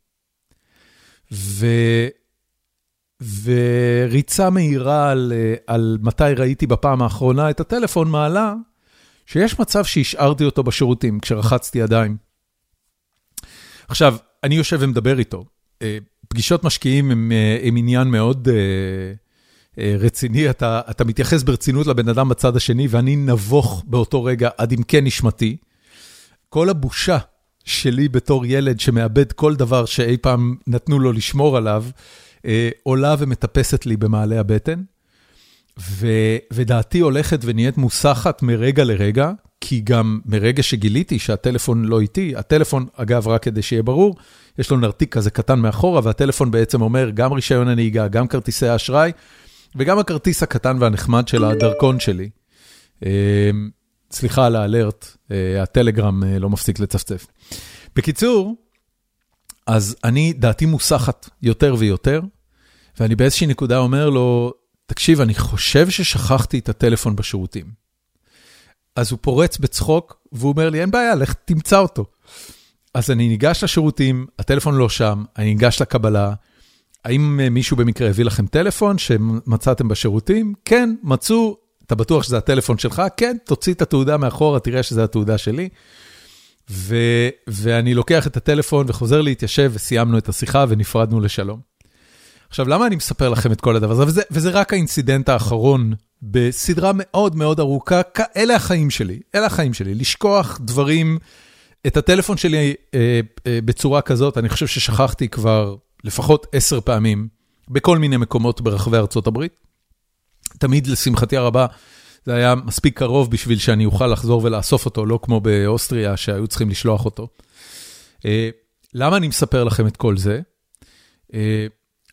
ו... וריצה מהירה על, על מתי ראיתי בפעם האחרונה את הטלפון מעלה, שיש מצב שהשארתי אותו בשירותים כשרחצתי ידיים. עכשיו, אני יושב ומדבר איתו. אה, פגישות משקיעים הם אה, הם עניין מאוד uh, רציני, אתה אתה מתייחס ברצינות לבן אדם בצד השני, ואני נבוך באותו רגע עד עמקי נשמתי. כל הבושה שלי בתור ילד שמאבד כל דבר שאי פעם נתנו לו לשמור עליו, עולה ומטפסת לי במעלה הבטן. ו, ודעתי הולכת ונהיית מוסחת מרגע לרגע, כי גם מרגע שגיליתי שהטלפון לא איתי, הטלפון, אגב, רק כדי שיהיה ברור, יש לו נרתיק כזה קטן מאחורה, והטלפון בעצם אומר גם רישיון הנהיגה, גם כרטיסי האשראי, וגם הכרטיס הקטן והנחמד של הדרכון שלי. אה, סליחה על האלרט, אה, הטלגרם אה, לא מפסיק לצפצף. בקיצור, אז אני, דעתי מוסחת יותר ויותר, ואני באיזושהי נקודה אומר לו, תקשיב, אני חושב ששכחתי את הטלפון בשירותים. אז הוא פורץ בצחוק, והוא אומר לי, אין בעיה, לך תמצא אותו. אז אני ניגש לשירותים, הטלפון לא שם, אני ניגש לקבלה. האם אה, מישהו במקרה הביא לכם טלפון שמצאתם בשירותים? כן, מצאו, אתה בטוח שזה הטלפון שלך? כן, תוציא את התעודה מאחורה, תראה שזה התעודה שלי. ו, ואני לוקח את הטלפון וחוזר להתיישב, וסיימנו את השיחה ונפרדנו לשלום. עכשיו, למה אני מספר לכם את כל הדבר הזה? וזה, וזה רק האינסידנט האחרון בסדרה מאוד מאוד ארוכה, אלה החיים שלי, אלה החיים שלי, לשכוח דברים את הטלפון שלי אה, אה, בצורה כזאת, אני חושב ששכחתי כבר לפחות עשר פעמים, בכל מיני מקומות ברחבי ארצות הברית. תמיד, לשמחתי הרבה, זה היה מספיק קרוב בשביל שאני אוכל לחזור ולאסוף אותו, לא כמו באוסטריה שהיו צריכים לשלוח אותו. אה, למה אני מספר לכם את כל זה? אה,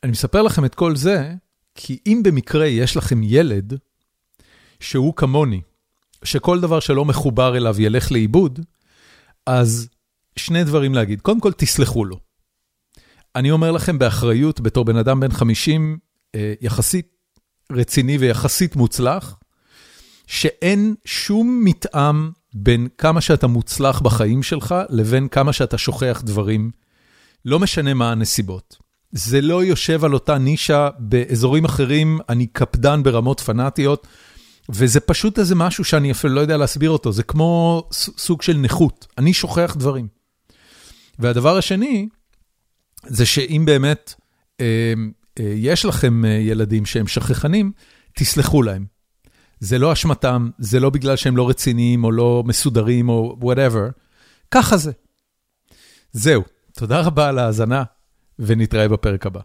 אני מספר לכם את כל זה, כי אם במקרה יש לכם ילד שהוא כמוני, שכל דבר שלא מחובר אליו ילך לאיבוד, אז שני דברים להגיד. קודם כל, תסלחו לו. אני אומר לכם באחריות, בתור בן אדם בן 50, אה, יחסית רציני ויחסית מוצלח, שאין שום מתאם בין כמה שאתה מוצלח בחיים שלך לבין כמה שאתה שוכח דברים, לא משנה מה הנסיבות. זה לא יושב על אותה נישה, באזורים אחרים אני קפדן ברמות פנאטיות, וזה פשוט איזה משהו שאני אפילו לא יודע להסביר אותו, זה כמו סוג של נכות, אני שוכח דברים. והדבר השני, זה שאם באמת אה, אה, יש לכם אה, ילדים שהם שכחנים, תסלחו להם. זה לא אשמתם, זה לא בגלל שהם לא רציניים או לא מסודרים או וואטאבר, ככה זה. זהו, תודה רבה על ההאזנה, ונתראה בפרק הבא.